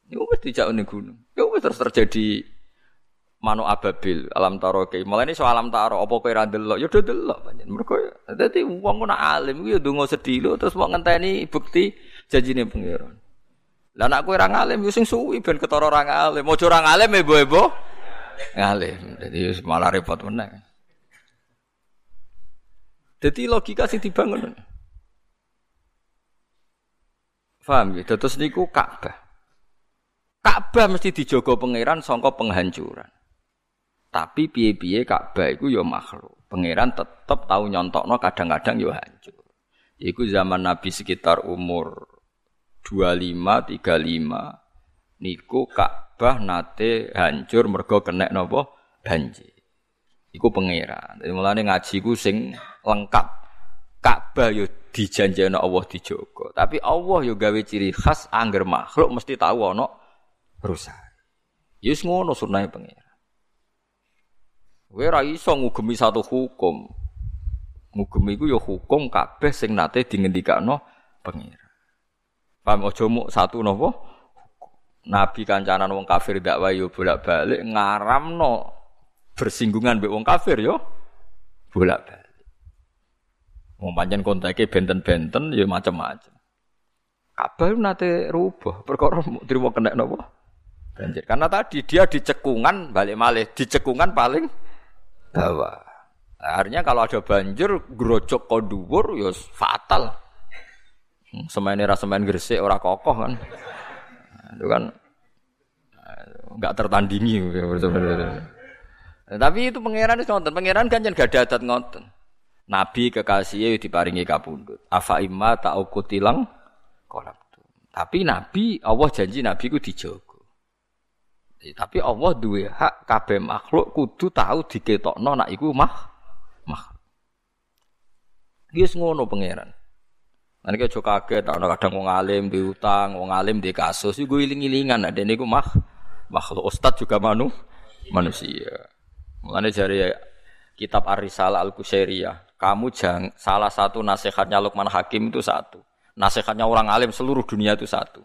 Iku wis dijak ning gunung. Ya wis terus terjadi manu ababil alam taro ke. Mulai ini soal alam taro apa kowe ra delok? Ya do delok pancen. Mergo dadi wong kena alim ya ndonga sedilo terus wong ngenteni bukti janjine pangeran. Lah nek kowe ora ngalim yo ya sing suwi ben ketara ora ngalim. Mojo ora ngalim ebo-ebo ngalim. Dadi malah repot meneh. Jadi logika sih dibangun. Faham ya? Terus niku Ka'bah. Ka'bah mesti dijogo pangeran sangka penghancuran. Tapi piye-piye Ka'bah iku ya makhluk. Pangeran tetep tahu nyontokno kadang-kadang ya hancur. Iku zaman Nabi sekitar umur 25 35 niku Ka'bah nate hancur mergo kena napa banjir. Iku pangeran. Jadi mulane ngaji ku sing lengkap. Ka'bah yo dijanjeni Allah dijogo. Tapi Allah yo gawe ciri khas angger makhluk mesti tahu ana rusak. Yus ngono sunahe pangeran. Kowe ora iso ngugemi satu hukum. Ngugemi iku yo hukum kabeh sing nate dingendikakno pangeran. Paham aja muk satu napa? Nabi kancanan wong kafir dakwah yo bolak-balik ngaramno bersinggungan mbek wong kafir yo bolak-balik. Wong pancen kontake benten-benten ya macam-macam. Kabeh nate rubah perkara trimo kena napa? Banjir. Karena tadi dia di cekungan balik malih, di cekungan paling bawah. Artinya kalau ada banjir grojok kok dhuwur ya fatal. Hmm, Semene ra semen gresik ora kokoh kan. Itu kan enggak tertandingi Tapi itu pangeran itu ngonten, pangeran kan gak ada adat. Nabi kekasihnya diparingi kapundut. Afa imma ta'ukutilang kolam. Tapi Nabi Allah janji Nabi ku dijogo. Tapi Allah duwe hak kabeh makhluk kudu tahu diketokno nak iku mah mah. Wis ngono pangeran. Nanti kayak kaget, kadang wong alim di utang, wong alim di kasus, itu iling-ilingan. Ada ini mah makhluk ustad juga manu manusia. Mulane jari kitab Ar-Risalah Al-Qusairiyah, kamu jangan salah satu nasihatnya Luqman Hakim itu satu. Nasihatnya orang alim seluruh dunia itu satu.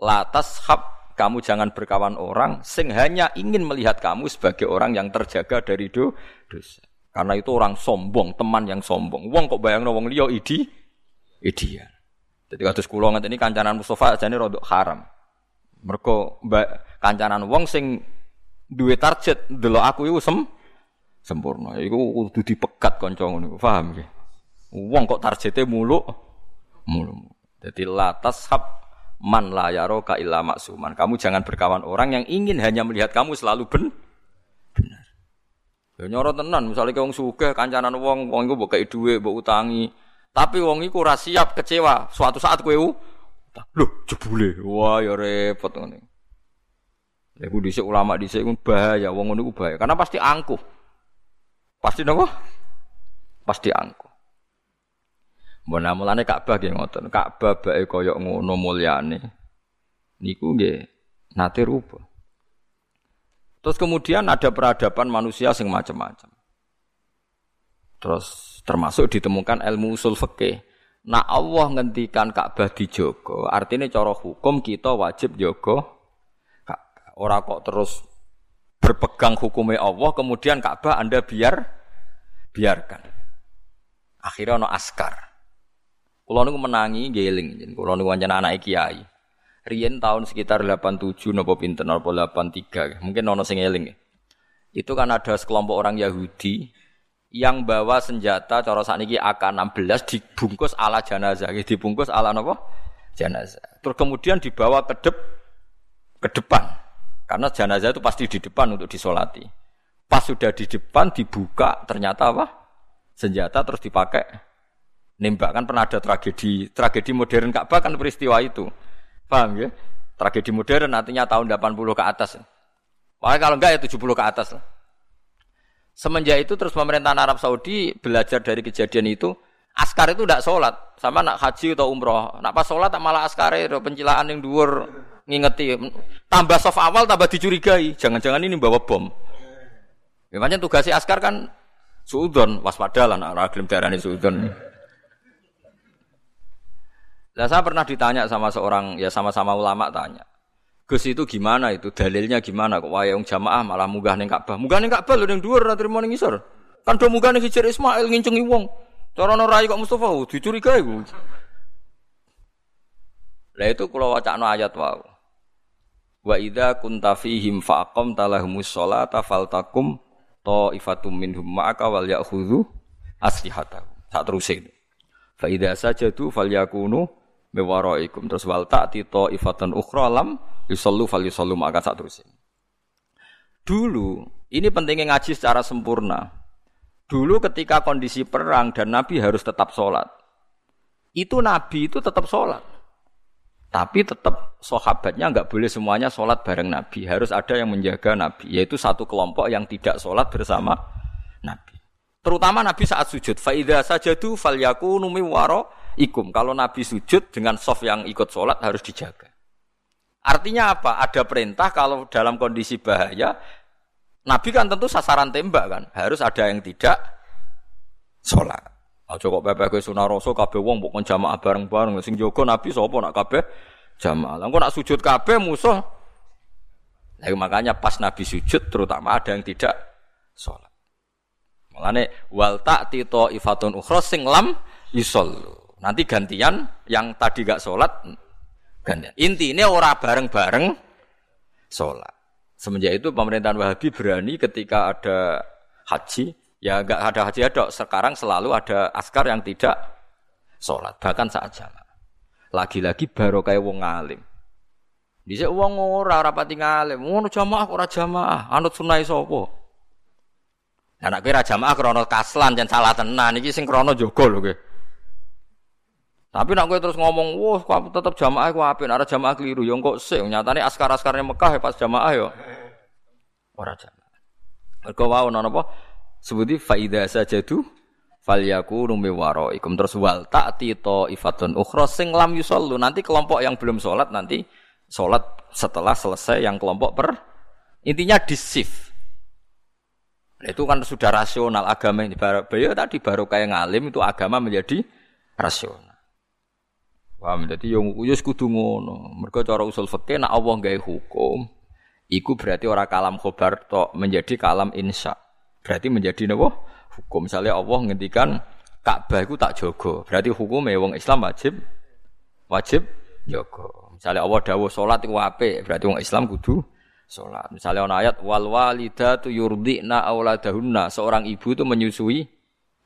Latas hab kamu jangan berkawan orang sing hanya ingin melihat kamu sebagai orang yang terjaga dari do dosa. Karena itu orang sombong, teman yang sombong. Wong kok bayang wong liya idi ideal. Jadi kados kula ini kancanan Mustafa ini rodok haram. Mergo kancanan wong sing duwe target delok aku iku sem sempurna. Iku kudu dipegat kanca ngono. Paham nggih? Wong kok targete muluk mulu. Jadi latas hab man la ka illa maksuman. Kamu jangan berkawan orang yang ingin hanya melihat kamu selalu ben benar. Ya nyoro tenan, misalnya wong sugih kancanan wong, wong iku mbok kei mbok utangi. Tapi wong iku ora siap kecewa. Suatu saat kowe lho jebule. Wah ya repot ngene. Lha ku dhisik ulama dhisik ku bahaya, wong ngono ku bahaya. Karena pasti angkuh. Pasti napa? Pasti angkuh. Mbona mulane Ka'bah nggih ngoten. Ka'bah bae kaya ngono mulyane. Niku nggih nate rupa. Terus kemudian ada peradaban manusia sing macam-macam. Terus termasuk ditemukan ilmu usul fikih. Nah Allah ngendikan Ka'bah dijogo, artinya cara hukum kita wajib jogo Ka'bah. Ora kok terus berpegang hukumnya Allah, kemudian Ka'bah Anda biar biarkan. Akhirnya ono askar. Kulo niku menangi geling, kulo niku anak kiai. Riyen tahun sekitar 87 napa pinten napa 83, mungkin ono sing eling. Itu kan ada sekelompok orang Yahudi yang bawa senjata cara sakniki AK-16 dibungkus ala jenazah, dibungkus ala napa? Jenazah. Terus kemudian dibawa ke dep ke depan. Karena jenazah itu pasti di depan untuk disolati. Pas sudah di depan dibuka ternyata apa? Senjata terus dipakai nembak kan pernah ada tragedi tragedi modern Ka'bah kan peristiwa itu. Paham ya? Tragedi modern artinya tahun 80 ke atas. Pokoknya kalau enggak ya 70 ke atas lah. Semenjak itu terus pemerintahan Arab Saudi belajar dari kejadian itu, askar itu tidak sholat, sama nak haji atau umroh. Nak pas sholat malah askar itu pencilaan yang dhuwur ngingeti. Tambah soft awal tambah dicurigai, jangan-jangan ini bawa bom. Memangnya tugasnya askar kan suudon, waspada lah nak raglim darani suudon. Nah, saya pernah ditanya sama seorang ya sama-sama ulama tanya. Gus itu gimana itu? Dalilnya gimana kok wayang jamaah malah munggah ning Ka'bah. Munggah ning Ka'bah lho ning dhuwur ora trimo ning isor. Kan do munggah ning Hijr Ismail ngincengi wong. Cara ono rai kok Mustafa oh, dicurigai ku. Lah itu kula wacana ayat wae. Wa idza kunta fihim faqam talahumus sholata faltakum ta'ifatum minhum ma'aka wal ya'khudhu aslihatahum. Sak terus itu. Fa idza sajadu falyakunu mewaraikum terus wal ta'ti ta'ifatan ukhra lam yusallu fal yusallu maka sak. Dulu ini pentingnya ngaji secara sempurna. Dulu ketika kondisi perang dan Nabi harus tetap sholat. Itu Nabi itu tetap sholat. Tapi tetap sahabatnya nggak boleh semuanya sholat bareng Nabi. Harus ada yang menjaga Nabi. Yaitu satu kelompok yang tidak sholat bersama Nabi. Terutama Nabi saat sujud. Faidah sajadu fal yakunu waro ikum. Kalau Nabi sujud dengan soft yang ikut sholat harus dijaga. Artinya apa? Ada perintah kalau dalam kondisi bahaya, Nabi kan tentu sasaran tembak kan. Harus ada yang tidak sholat. Aja kok pepe kowe sunah wong mbok jamaah bareng-bareng sing jaga Nabi sapa nak kabeh jamaah. Lah nak sujud kabeh musuh. Nah, makanya pas Nabi sujud terutama ada yang tidak sholat. Makanya wal ta'ti ifatun ukhra sing lam yusallu. Nanti gantian yang tadi gak sholat gantian. Intinya ora bareng-bareng sholat. Semenjak itu pemerintahan Wahabi berani ketika ada haji, ya enggak ada haji ada. Sekarang selalu ada askar yang tidak sholat, bahkan saat jamaah. Lagi-lagi baru kayak wong alim. Bisa wong ora rapati ngalim, ngono jamaah ora jamaah, anut sunah sapa? Anak kira jamaah krono kaslan dan salah tenan iki sing krono jogo lho kowe. Tapi nak gue terus ngomong, wah, kok tetap jamaah gue apin, ada jamaah keliru, yang kok sih, nyatanya askar-askarnya Mekah ya pas jamaah (laughs) yo, orang jamaah. Mereka wow, nono apa? Sebuti faida saja tuh, falyaku numi ikum terus wal tak tito ifatun ukhra. Sing lam yusollu nanti kelompok yang belum sholat nanti sholat setelah selesai yang kelompok per intinya disif. Itu kan sudah rasional agama ini baru tadi baru kayak ngalim itu agama menjadi rasional Paham? Jadi yang uyus kudu ngono. Mereka cara usul fikih nak Allah gawe hukum, iku berarti orang kalam khobar tok menjadi kalam insya. Berarti menjadi napa? Hukum. Misalnya Allah ngendikan Ka'bah iku tak jogo. Berarti hukumnya wong Islam wajib wajib jogo. Misalnya Allah dawuh salat iku apik, berarti wong Islam kudu salat. Misalnya ana ayat wal walidatu yurdina auladahunna, seorang ibu itu menyusui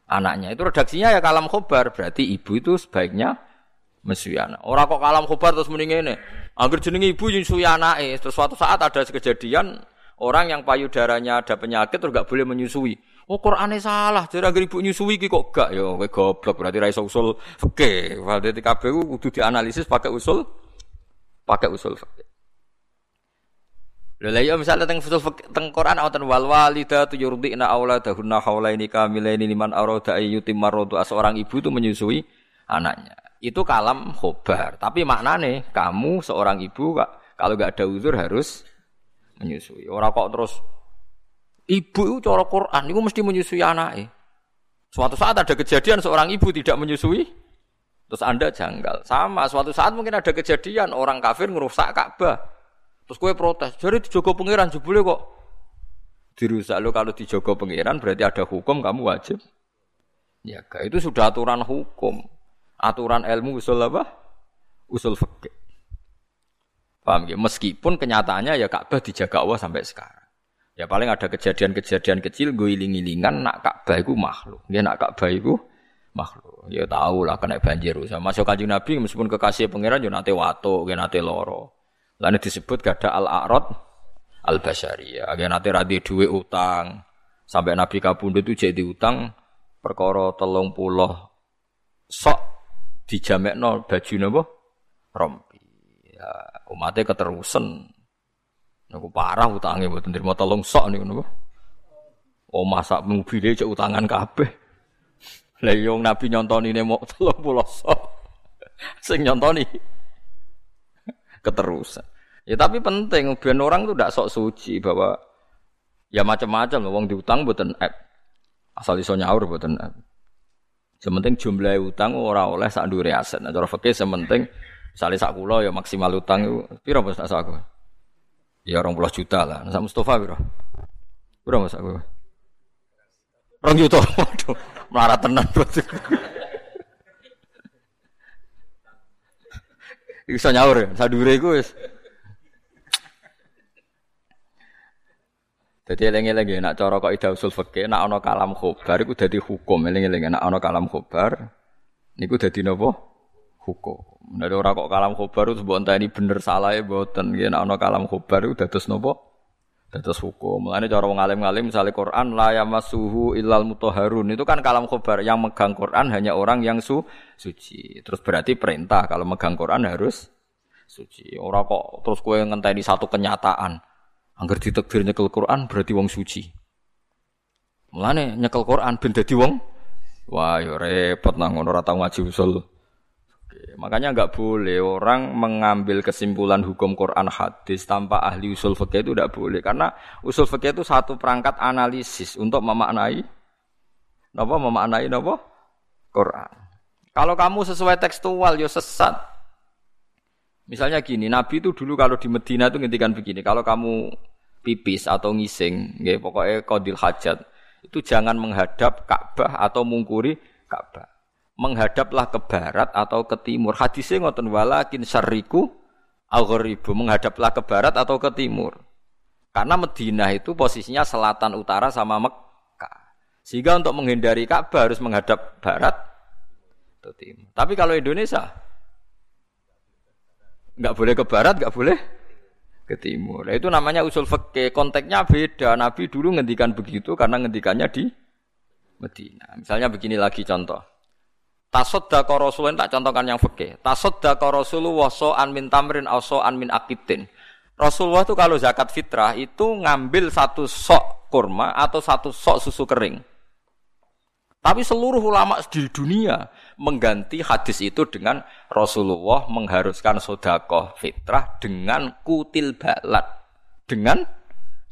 anaknya. Itu redaksinya ya kalam khobar, berarti ibu itu sebaiknya mesyuyana. Orang kok kalam khobar terus mending ini. Angger jenenge ibu nyusui anake, terus suatu saat ada kejadian orang yang payudaranya ada penyakit terus gak boleh menyusui. Oh Qur'ane salah, jadi angger ibu nyusui iki kok gak ya kowe goblok berarti ra iso usul fikih. Berarti kabeh kudu dianalisis pakai usul pakai usul fikih. Lha ya misalnya teng usul teng Quran wonten wal walidatu yurdina auladahunna haulaini kamilaini liman arada ayyutim maradu seorang ibu itu menyusui anaknya itu kalam khobar. Tapi maknane kamu seorang ibu kak, kalau gak ada uzur harus menyusui. Orang kok terus ibu itu cara Quran itu mesti menyusui anaknya. Suatu saat ada kejadian seorang ibu tidak menyusui, terus anda janggal. Sama, suatu saat mungkin ada kejadian orang kafir ngerusak Ka'bah. Terus kue protes, jadi dijogo pangeran jebule kok dirusak lo kalau dijogo pangeran berarti ada hukum kamu wajib. Ya, itu sudah aturan hukum aturan ilmu usul apa? Usul fikih. Paham ya? Meskipun kenyataannya ya Ka'bah dijaga Allah sampai sekarang. Ya paling ada kejadian-kejadian kecil gue iling-ilingan nak Ka'bah itu makhluk. Ya nak Ka'bah itu makhluk. Ya tahu lah kena banjir. Masuk kanjeng Nabi meskipun kekasih pangeran yo nate wato, ya nate loro. Lalu disebut gada al-a'rad al-basyariyah. Ya nate radi duwe utang. Sampai Nabi kabundut itu jadi utang perkara telung puluh sok dijamekno baju napa? Rompi. Ya, umatnya keterusan. Niku parah utangnya mboten trimo tolong sok niku napa? Oh masak mobilnya cek utangan kabeh. Lah yo Nabi nyontoni ne mau 30 sok. Sing nyontoni keterusan. Ya tapi penting biar orang tuh tidak sok suci bahwa ya macam-macam wong diutang mboten. Asal iso nyaur mboten app. Sementing jumlah utang ora oleh sak ndure aset. Nah, cara fikih sementing misale sak kula ya maksimal utang itu piro Mas sak aku? Ya 20 juta lah. Nah, sak Mustofa piro? Piro Mas aku? Rong juta. (laughs) Waduh, melarat tenan berarti. Iso nyaur ya, sadure iku wis Jadi eling-eling nak cara kok ida usul fikih nak ana kalam khobar iku dadi hukum eling-eling nak ana kalam khobar niku dadi napa? Hukum. Nek ora kok kalam khobar itu mbok enteni bener salah e mboten nggih nak ana kalam khobar iku dados napa? Dados hukum. Mulane cara wong alim-alim misale Quran la yamassuhu illal mutahharun itu kan kalam khobar yang megang Quran hanya orang yang su suci. Terus berarti perintah kalau megang Quran harus suci. Ora kok terus kowe ngenteni satu kenyataan. Angger ditekdir nyekel Quran berarti wong suci. Mulane nyekel Quran ben dadi wong wah yo repot nang ngono ora tau usul. Makanya nggak boleh orang mengambil kesimpulan hukum Quran hadis tanpa ahli usul fikih itu tidak boleh karena usul fikih itu satu perangkat analisis untuk memaknai napa memaknai napa Quran. Kalau kamu sesuai tekstual yo sesat. Misalnya gini, Nabi itu dulu kalau di Medina itu ngintikan begini, kalau kamu pipis atau ngising, nggih pokoknya kodil hajat, itu jangan menghadap Ka'bah atau mungkuri Ka'bah. Menghadaplah ke barat atau ke timur. Hadisnya ngoten walakin syariku aghribu, menghadaplah ke barat atau ke timur. Karena Madinah itu posisinya selatan utara sama Mekah. Sehingga untuk menghindari Ka'bah harus menghadap barat atau timur. Tapi kalau Indonesia nggak boleh ke barat, nggak boleh ke timur. Nah, itu namanya usul fikih. Konteksnya beda. Nabi dulu ngendikan begitu karena ngendikannya di Medina. Misalnya begini lagi contoh. Tasoddaqa Rasulullah tak contohkan yang fikih. Tasoddaqa Rasulullah so'an min tamrin aw so'an min akitin. Rasulullah itu kalau zakat fitrah itu ngambil satu sok kurma atau satu sok susu kering. Tapi seluruh ulama di dunia mengganti hadis itu dengan Rasulullah mengharuskan sodakoh fitrah dengan kutil balat. Dengan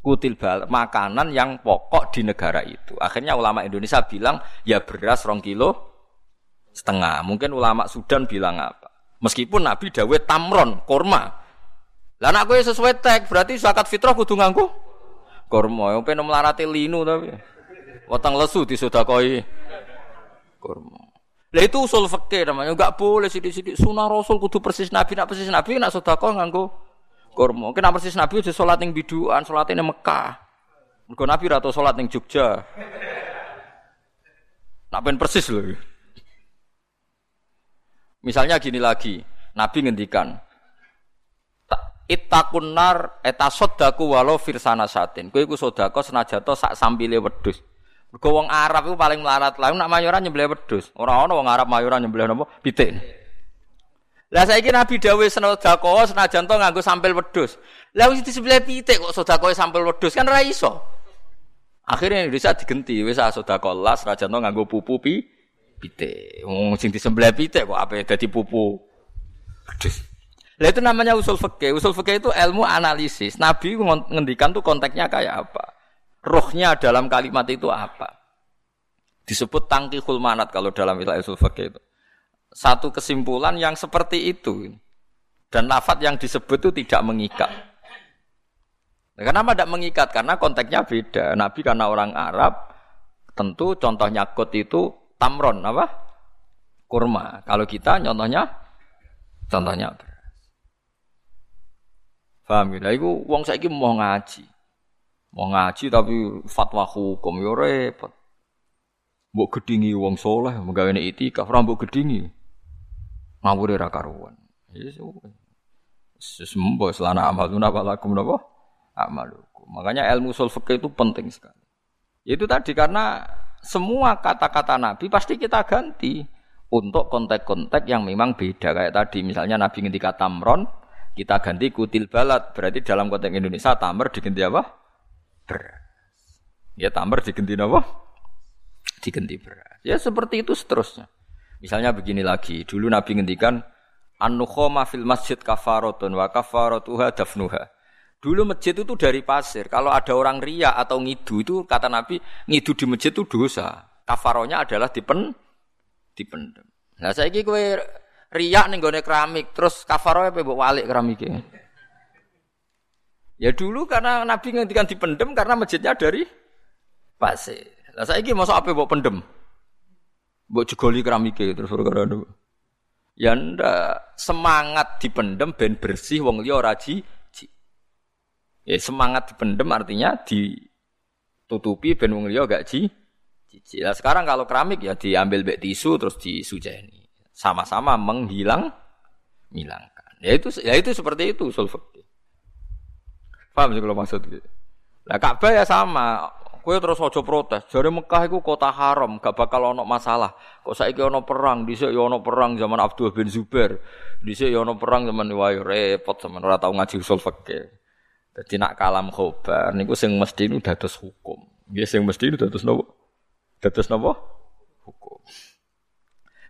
kutil balat, makanan yang pokok di negara itu. Akhirnya ulama Indonesia bilang ya beras rong kilo setengah. Mungkin ulama Sudan bilang apa? Meskipun Nabi Dawud tamron, korma. Lah nak kowe sesuai tag, berarti zakat fitrah kudu nganggo korma. Yang pengen melarati linu tapi. Wetang lesu disodakoi korma. Lah itu usul fikih namanya, enggak boleh sidik-sidik sunah Rasul kudu persis Nabi, nak persis Nabi nak sedekah nganggo. Mungkin nak persis Nabi aja salat ning biduan, salat ning Mekah. Mergo Nabi ra tau salat ning Jogja. Nak ben persis lho. Misalnya gini lagi, Nabi ngendikan, Ittaqun nar etasodaku walau firsana satin. Kowe iku sedekah senajan sak sambile wedhus. Mergo wong Arab iku paling melarat. Lah nak mayoran nyembelih wedhus. Ora ana wong Arab mayoran nyembelih napa? Pitik. Lah saiki Nabi dawuh sedekah senajan to nganggo sampil wedhus. Lah wis disembelih pitik kok sedekah sampil wedhus kan ora iso. Akhirnya Indonesia digenti wis sedekah las senajan to nganggo pupu pi pitik. Wong sing disembelih pitik kok ape dadi pupu. Aduh. Lah itu namanya usul fikih. Usul fikih itu ilmu analisis. Nabi ngendikan tuh konteksnya kayak apa? Rohnya dalam kalimat itu apa? Disebut tangki manat kalau dalam istilah usul fikih itu. Satu kesimpulan yang seperti itu. Dan lafat yang disebut itu tidak mengikat. Nah, kenapa tidak mengikat? Karena konteksnya beda. Nabi karena orang Arab, tentu contohnya kot itu tamron apa? Kurma. Kalau kita contohnya contohnya beras. Paham ya? Iku wong saiki mau ngaji. Mau ngaji tapi fatwa hukum yo repot. Mbok gedingi wong soleh menggawe itikaf ora mbok gedingi. Ngawure ra karuan. Yes, Sembo selana amal apa lakum napa? Amalukum. Makanya ilmu usul itu penting sekali. Itu tadi karena semua kata-kata Nabi pasti kita ganti untuk konteks-konteks yang memang beda kayak tadi misalnya Nabi ngendika tamron kita ganti kutil balat berarti dalam konteks Indonesia tamer diganti apa beras ya tamer diganti apa diganti beras ya seperti itu seterusnya misalnya begini lagi dulu Nabi ngendikan an-nukhoma fil masjid kafaratun wa kafaratuha dafnuha Dulu masjid itu dari pasir. Kalau ada orang ria atau ngidu itu kata Nabi, ngidu di masjid itu dosa. Kafaronya adalah dipen dipendem. Nah saya kue ria nih gue keramik, terus kafaronya pe walik keramiknya. Ya dulu karena Nabi ngendikan dipendem karena masjidnya dari pasir. Saya kira masuk apa bawa pendem? Bawa jegoli keramiknya terus gara Ya ndak semangat dipendem ben bersih wong liya raji Ya semangat dipendem artinya ditutupi ben wong liya gak ji. Nah, sekarang kalau keramik ya diambil bek tisu terus disujeni. Sama-sama menghilang hilangkan. Ya itu ya itu seperti itu fikih. Paham sih kalau maksud gitu. Lah Ka'bah ya sama. Kowe terus aja protes. Jare Mekah iku kota haram, gak bakal ono masalah. Kok saiki ono perang, dhisik ya ono perang zaman Abdul bin Zubair. Dhisik ya ono perang zaman wae repot zaman ora tau ngaji usul fikih. Jadi nak kalam khobar niku sing mesti nu dados hukum. Nggih sing mesti nu dados napa? Dados napa? Hukum.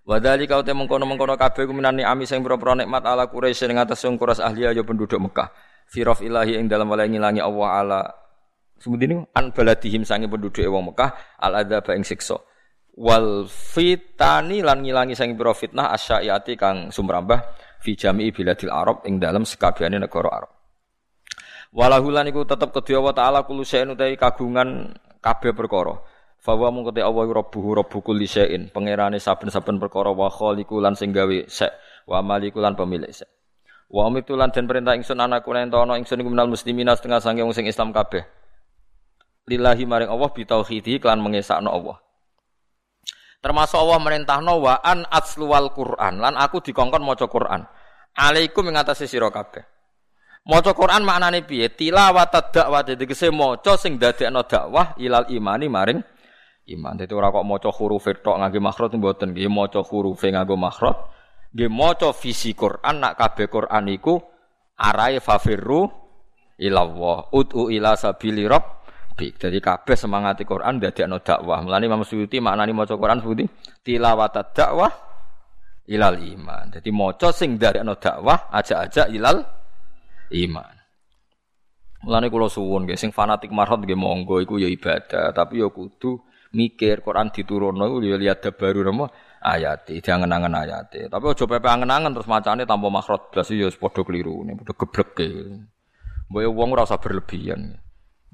Wadali kau temung kono mengkono kabeh kuminani ami sing pira-pira nikmat ala Quraisy ing atas sing kuras ahli penduduk Mekah. Firof ilahi ing dalam wala ngilangi Allah ala Sebutin an baladihim sange penduduk wong Mekah al adzab ing siksa. Wal fitani lan ngilangi sange pira fitnah asyaiati kang sumrambah fi jami'i biladil Arab ing dalam sekabehane negara Arab. Walahulan iku tetep kedua wa taala kulo utawi kagungan kabeh perkara. Fawa mung Allah rabbuhu rabbu kulli syai'in, pangerane saben-saben perkara wa khaliqu lan sing gawe sek wa pemilik sek. Wa umitulan dan perintah ingsun anakku nek ana ingsun iku minal muslimina setengah sange wong sing Islam kabeh. Lillahi maring Allah bitauhidi kelan mengesakno Allah. Termasuk Allah merintahno wa an atsluwal Quran lan aku dikongkon maca Quran. Alaikum ing atase sira kabeh. Maca Quran maknane piye? Tilawat dakwah tegese maca sing dadekno dakwah ilal imani maring iman. Dadi ora kok maca huruf tok ngangge makhraj mboten nggih maca huruf nganggo makhraj. Nggih maca visi Quran nak kabeh Quran iku arahe fafirru ilallah. Ud'u ila sabili rabbik. Jadi kabeh semangati Quran dadekno dakwah. Mulane Imam Suyuti maknani maca Quran seperti tilawat dakwah ilal iman. Jadi maca sing dadekno dakwah aja-aja ilal iman. Mulane kula suwun nggih sing fanatik marhot nggih monggo iku ya ibadah, tapi ya kudu mikir Quran diturunno iku ya lihat baru nama ayat, diangen-angen ayat. Tapi aja pepe angen-angen terus macane tanpa makhraj blas ya padha keliru, padha gebleke. Mbok ya wong ora usah berlebihan.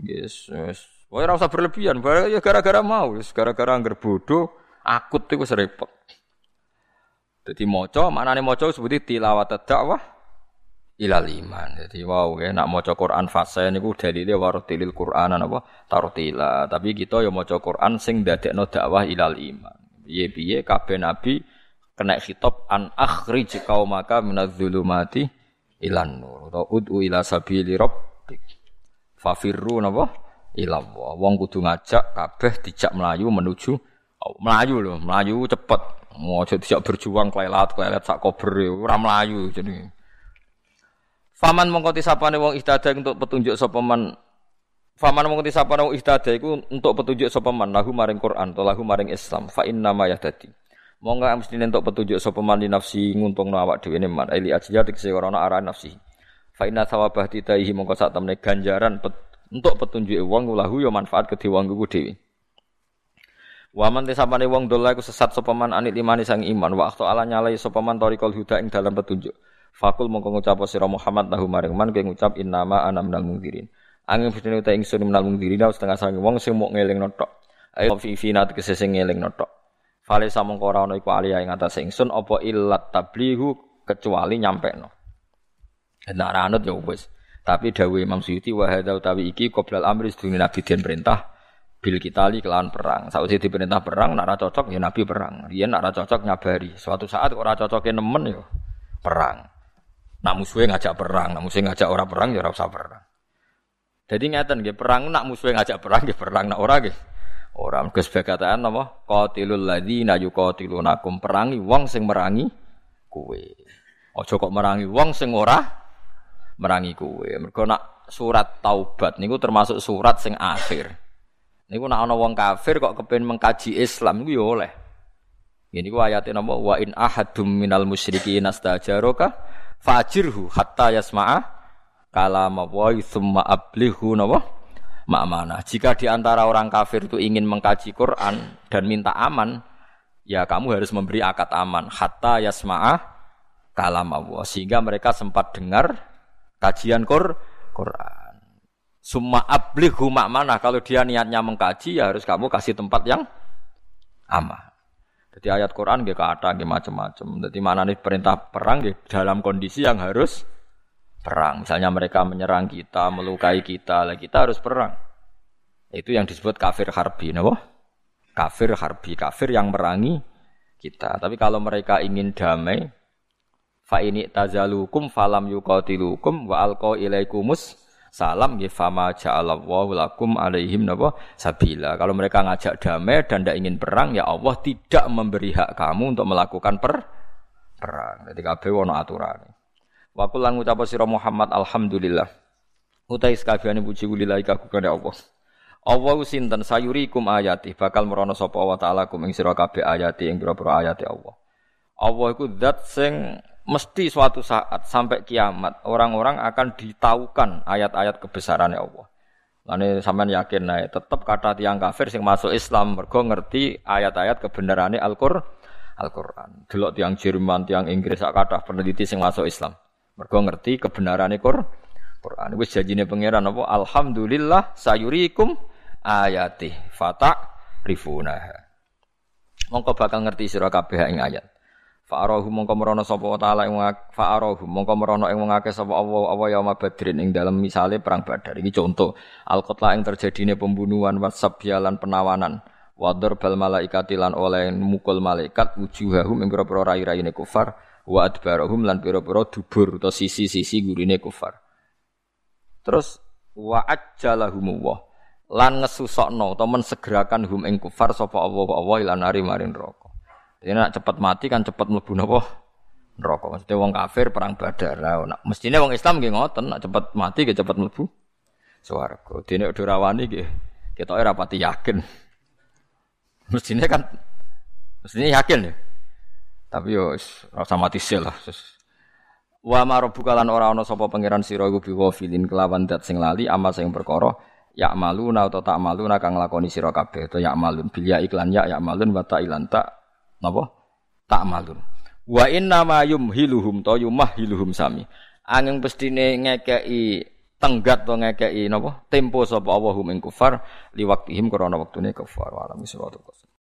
Yes, yes. Wong ora usah berlebihan, ya gara-gara mau, gara-gara angger bodoh akut iku repot. Dadi maca, maknane maca sebuti tilawat dakwah ilal iman. Jadi wow, ya, nak maca Quran fase niku dalile warotilil Qur'an apa tartila. Tapi kita ya maca Quran sing dadekno dakwah ilal iman. Piye-piye kabeh nabi kena khitab an akhrij qaumaka minadz-dzulumati ilan nur. Atau ud'u ila sabili rabbik. Fafirru napa? Ila Allah. Wong kudu ngajak kabeh dijak melayu menuju oh, melayu loh, melayu cepet. Mau dijak berjuang klelat klelat sak kober ora melayu jadi. Faman mongko tisapane wong ihtada untuk petunjuk sapa Faman mongko tisapane wong ihtada iku untuk petunjuk sapa man lahu maring Quran atau lahu maring Islam fa inna ma yahtadi. Monggo mesti untuk petunjuk sapa man di nafsi nguntungno awak dhewe ne man ili ajiyat tegese ora ana arah nafsi. Fa inna thawabah titaihi mongko sak temne ganjaran pet, untuk petunjuk wong lahu ya manfaat kedhe wong ku dhewe. Waman tisapane wong dola iku sesat sapa man anit imani sang iman wa ala nyalai sapa man tariqal huda ing dalam petunjuk. Fakul mongko ngucap sira Muhammad nahu maring man kowe ngucap innama ana minal mungdirin. Angin fitne uta ingsun minal mungdirin setengah sange wong sing mok ngeling notok. Ayo fi fi nat kese sing ngeling notok. Fale samong ora ana iku aliyah ing atas ingsun apa illat tablihu kecuali nyampekno. Nek ora anut ya wis. Tapi dawuh Imam Suyuti wa hadza utawi iki qoblal amri sedurunge nabi den perintah bil kitali kelawan perang. Sausé diperintah perang nek ora cocok ya nabi perang. Nek ora cocok nyabari. Suatu saat ora cocoke nemen ya perang. Nak musuhnya ngajak perang, nak musuhnya ngajak orang perang ya ora usah perang. Jadi ngeten nggih, perang nak musuhnya ngajak perang nggih perang, nak ora nggih. Ora mergo sebagataan napa? Qatilul ladzina yuqatilunakum perangi wong sing merangi kowe. Aja kok merangi wong sing ora merangi kowe. Mergo nak surat taubat niku termasuk surat sing akhir. Niku nak ana wong kafir kok kepen mengkaji Islam niku ya oleh. Ini ku ayatnya napa wa in ahadum minal musyrikin astajaraka fajirhu hatta yasma'a kalam wa thumma ablihu napa ma'mana. Jika di antara orang kafir itu ingin mengkaji Quran dan minta aman, ya kamu harus memberi akad aman hatta yasma'a kalam Allah sehingga mereka sempat dengar kajian Qur Quran. Summa ablihu ma'mana kalau dia niatnya mengkaji ya harus kamu kasih tempat yang aman. Jadi ayat Quran nggih kata nggih macam-macam. Jadi mana nih perintah perang nggih dalam kondisi yang harus perang. Misalnya mereka menyerang kita, melukai kita, lah kita harus perang. Itu yang disebut kafir harbi, nabo? Kafir harbi, kafir yang merangi kita. Tapi kalau mereka ingin damai, fa ini tazalukum falam yuqatilukum wa alqa ilaikumus salam nggih fama ja'alallahu lakum alaihim napa sabila. Kalau mereka ngajak damai dan tidak ingin perang ya Allah tidak memberi hak kamu untuk melakukan per perang. Jadi kabeh ono aturan. Wa kulan ngucap sira Muhammad alhamdulillah. Utai sekabiane puji kulillahi kagungane Allah. Allah sinten sayurikum ayati bakal merono sapa wa taala kum ing sira kabeh ayati ing pira-pira ayati Allah. Allah iku zat sing mesti suatu saat sampai kiamat orang-orang akan ditaukan ayat-ayat kebesarannya Allah. Lalu sampean yakin nah, tetap kata tiang kafir sing masuk Islam mergo ngerti ayat-ayat kebenarannya Al-Qur'an. Al-Qur'an. Delok tiang Jerman, tiang Inggris sak kathah peneliti sing masuk Islam. Mergo ngerti kebenarannya Qur'an. Quran wis janjine pangeran apa alhamdulillah sayurikum ayati fata rifuna. Mongko bakal ngerti sira kabeh ing ayat. Fa'arahu mongko merono sapa taala ing fa'arahu mongko merono ing wong akeh sapa Allah apa yauma badrin ing dalam misale perang badar iki contoh al qatla ing terjadine pembunuhan wasabyalan penawanan wadar bal malaikati lan oleh mukul malaikat wujuhahum ing pira-pira rai-raine kufar wa adbarahum lan pira-pira dubur atau sisi-sisi gurine kufar terus wa ajjalahum lan ngesusokno utawa mensegerakan hum ing kufar sapa Allah Allah ilan nari marin neraka jadi nak cepat mati kan cepat mlebu napa? Neraka. Maksudnya wong kafir perang Badar. Lah nak mestine wong Islam nggih ngoten, nak cepat mati nggih cepat mlebu swarga. Dene udah rawani nggih kita ora pati yakin. (laughs) Mestine kan mestine yakin ya. Tapi yo rasa mati sel lah. Wa marobuka lan ora ana sapa pangeran sira iku biwafilin kelawan dat sing lali amal sing perkara ya maluna atau tak maluna kang lakoni sira kabeh to ya bil ya iklan ya ya wa ta ilan tak napa? Tak malun wa inna ma yumhiluhum to yumahhiluhum sami. Angin pestine ngekei tenggat to ngekei napa? Tempo sapa Allahum ing kufar liwaktihim krana wektune kufar. Wa alam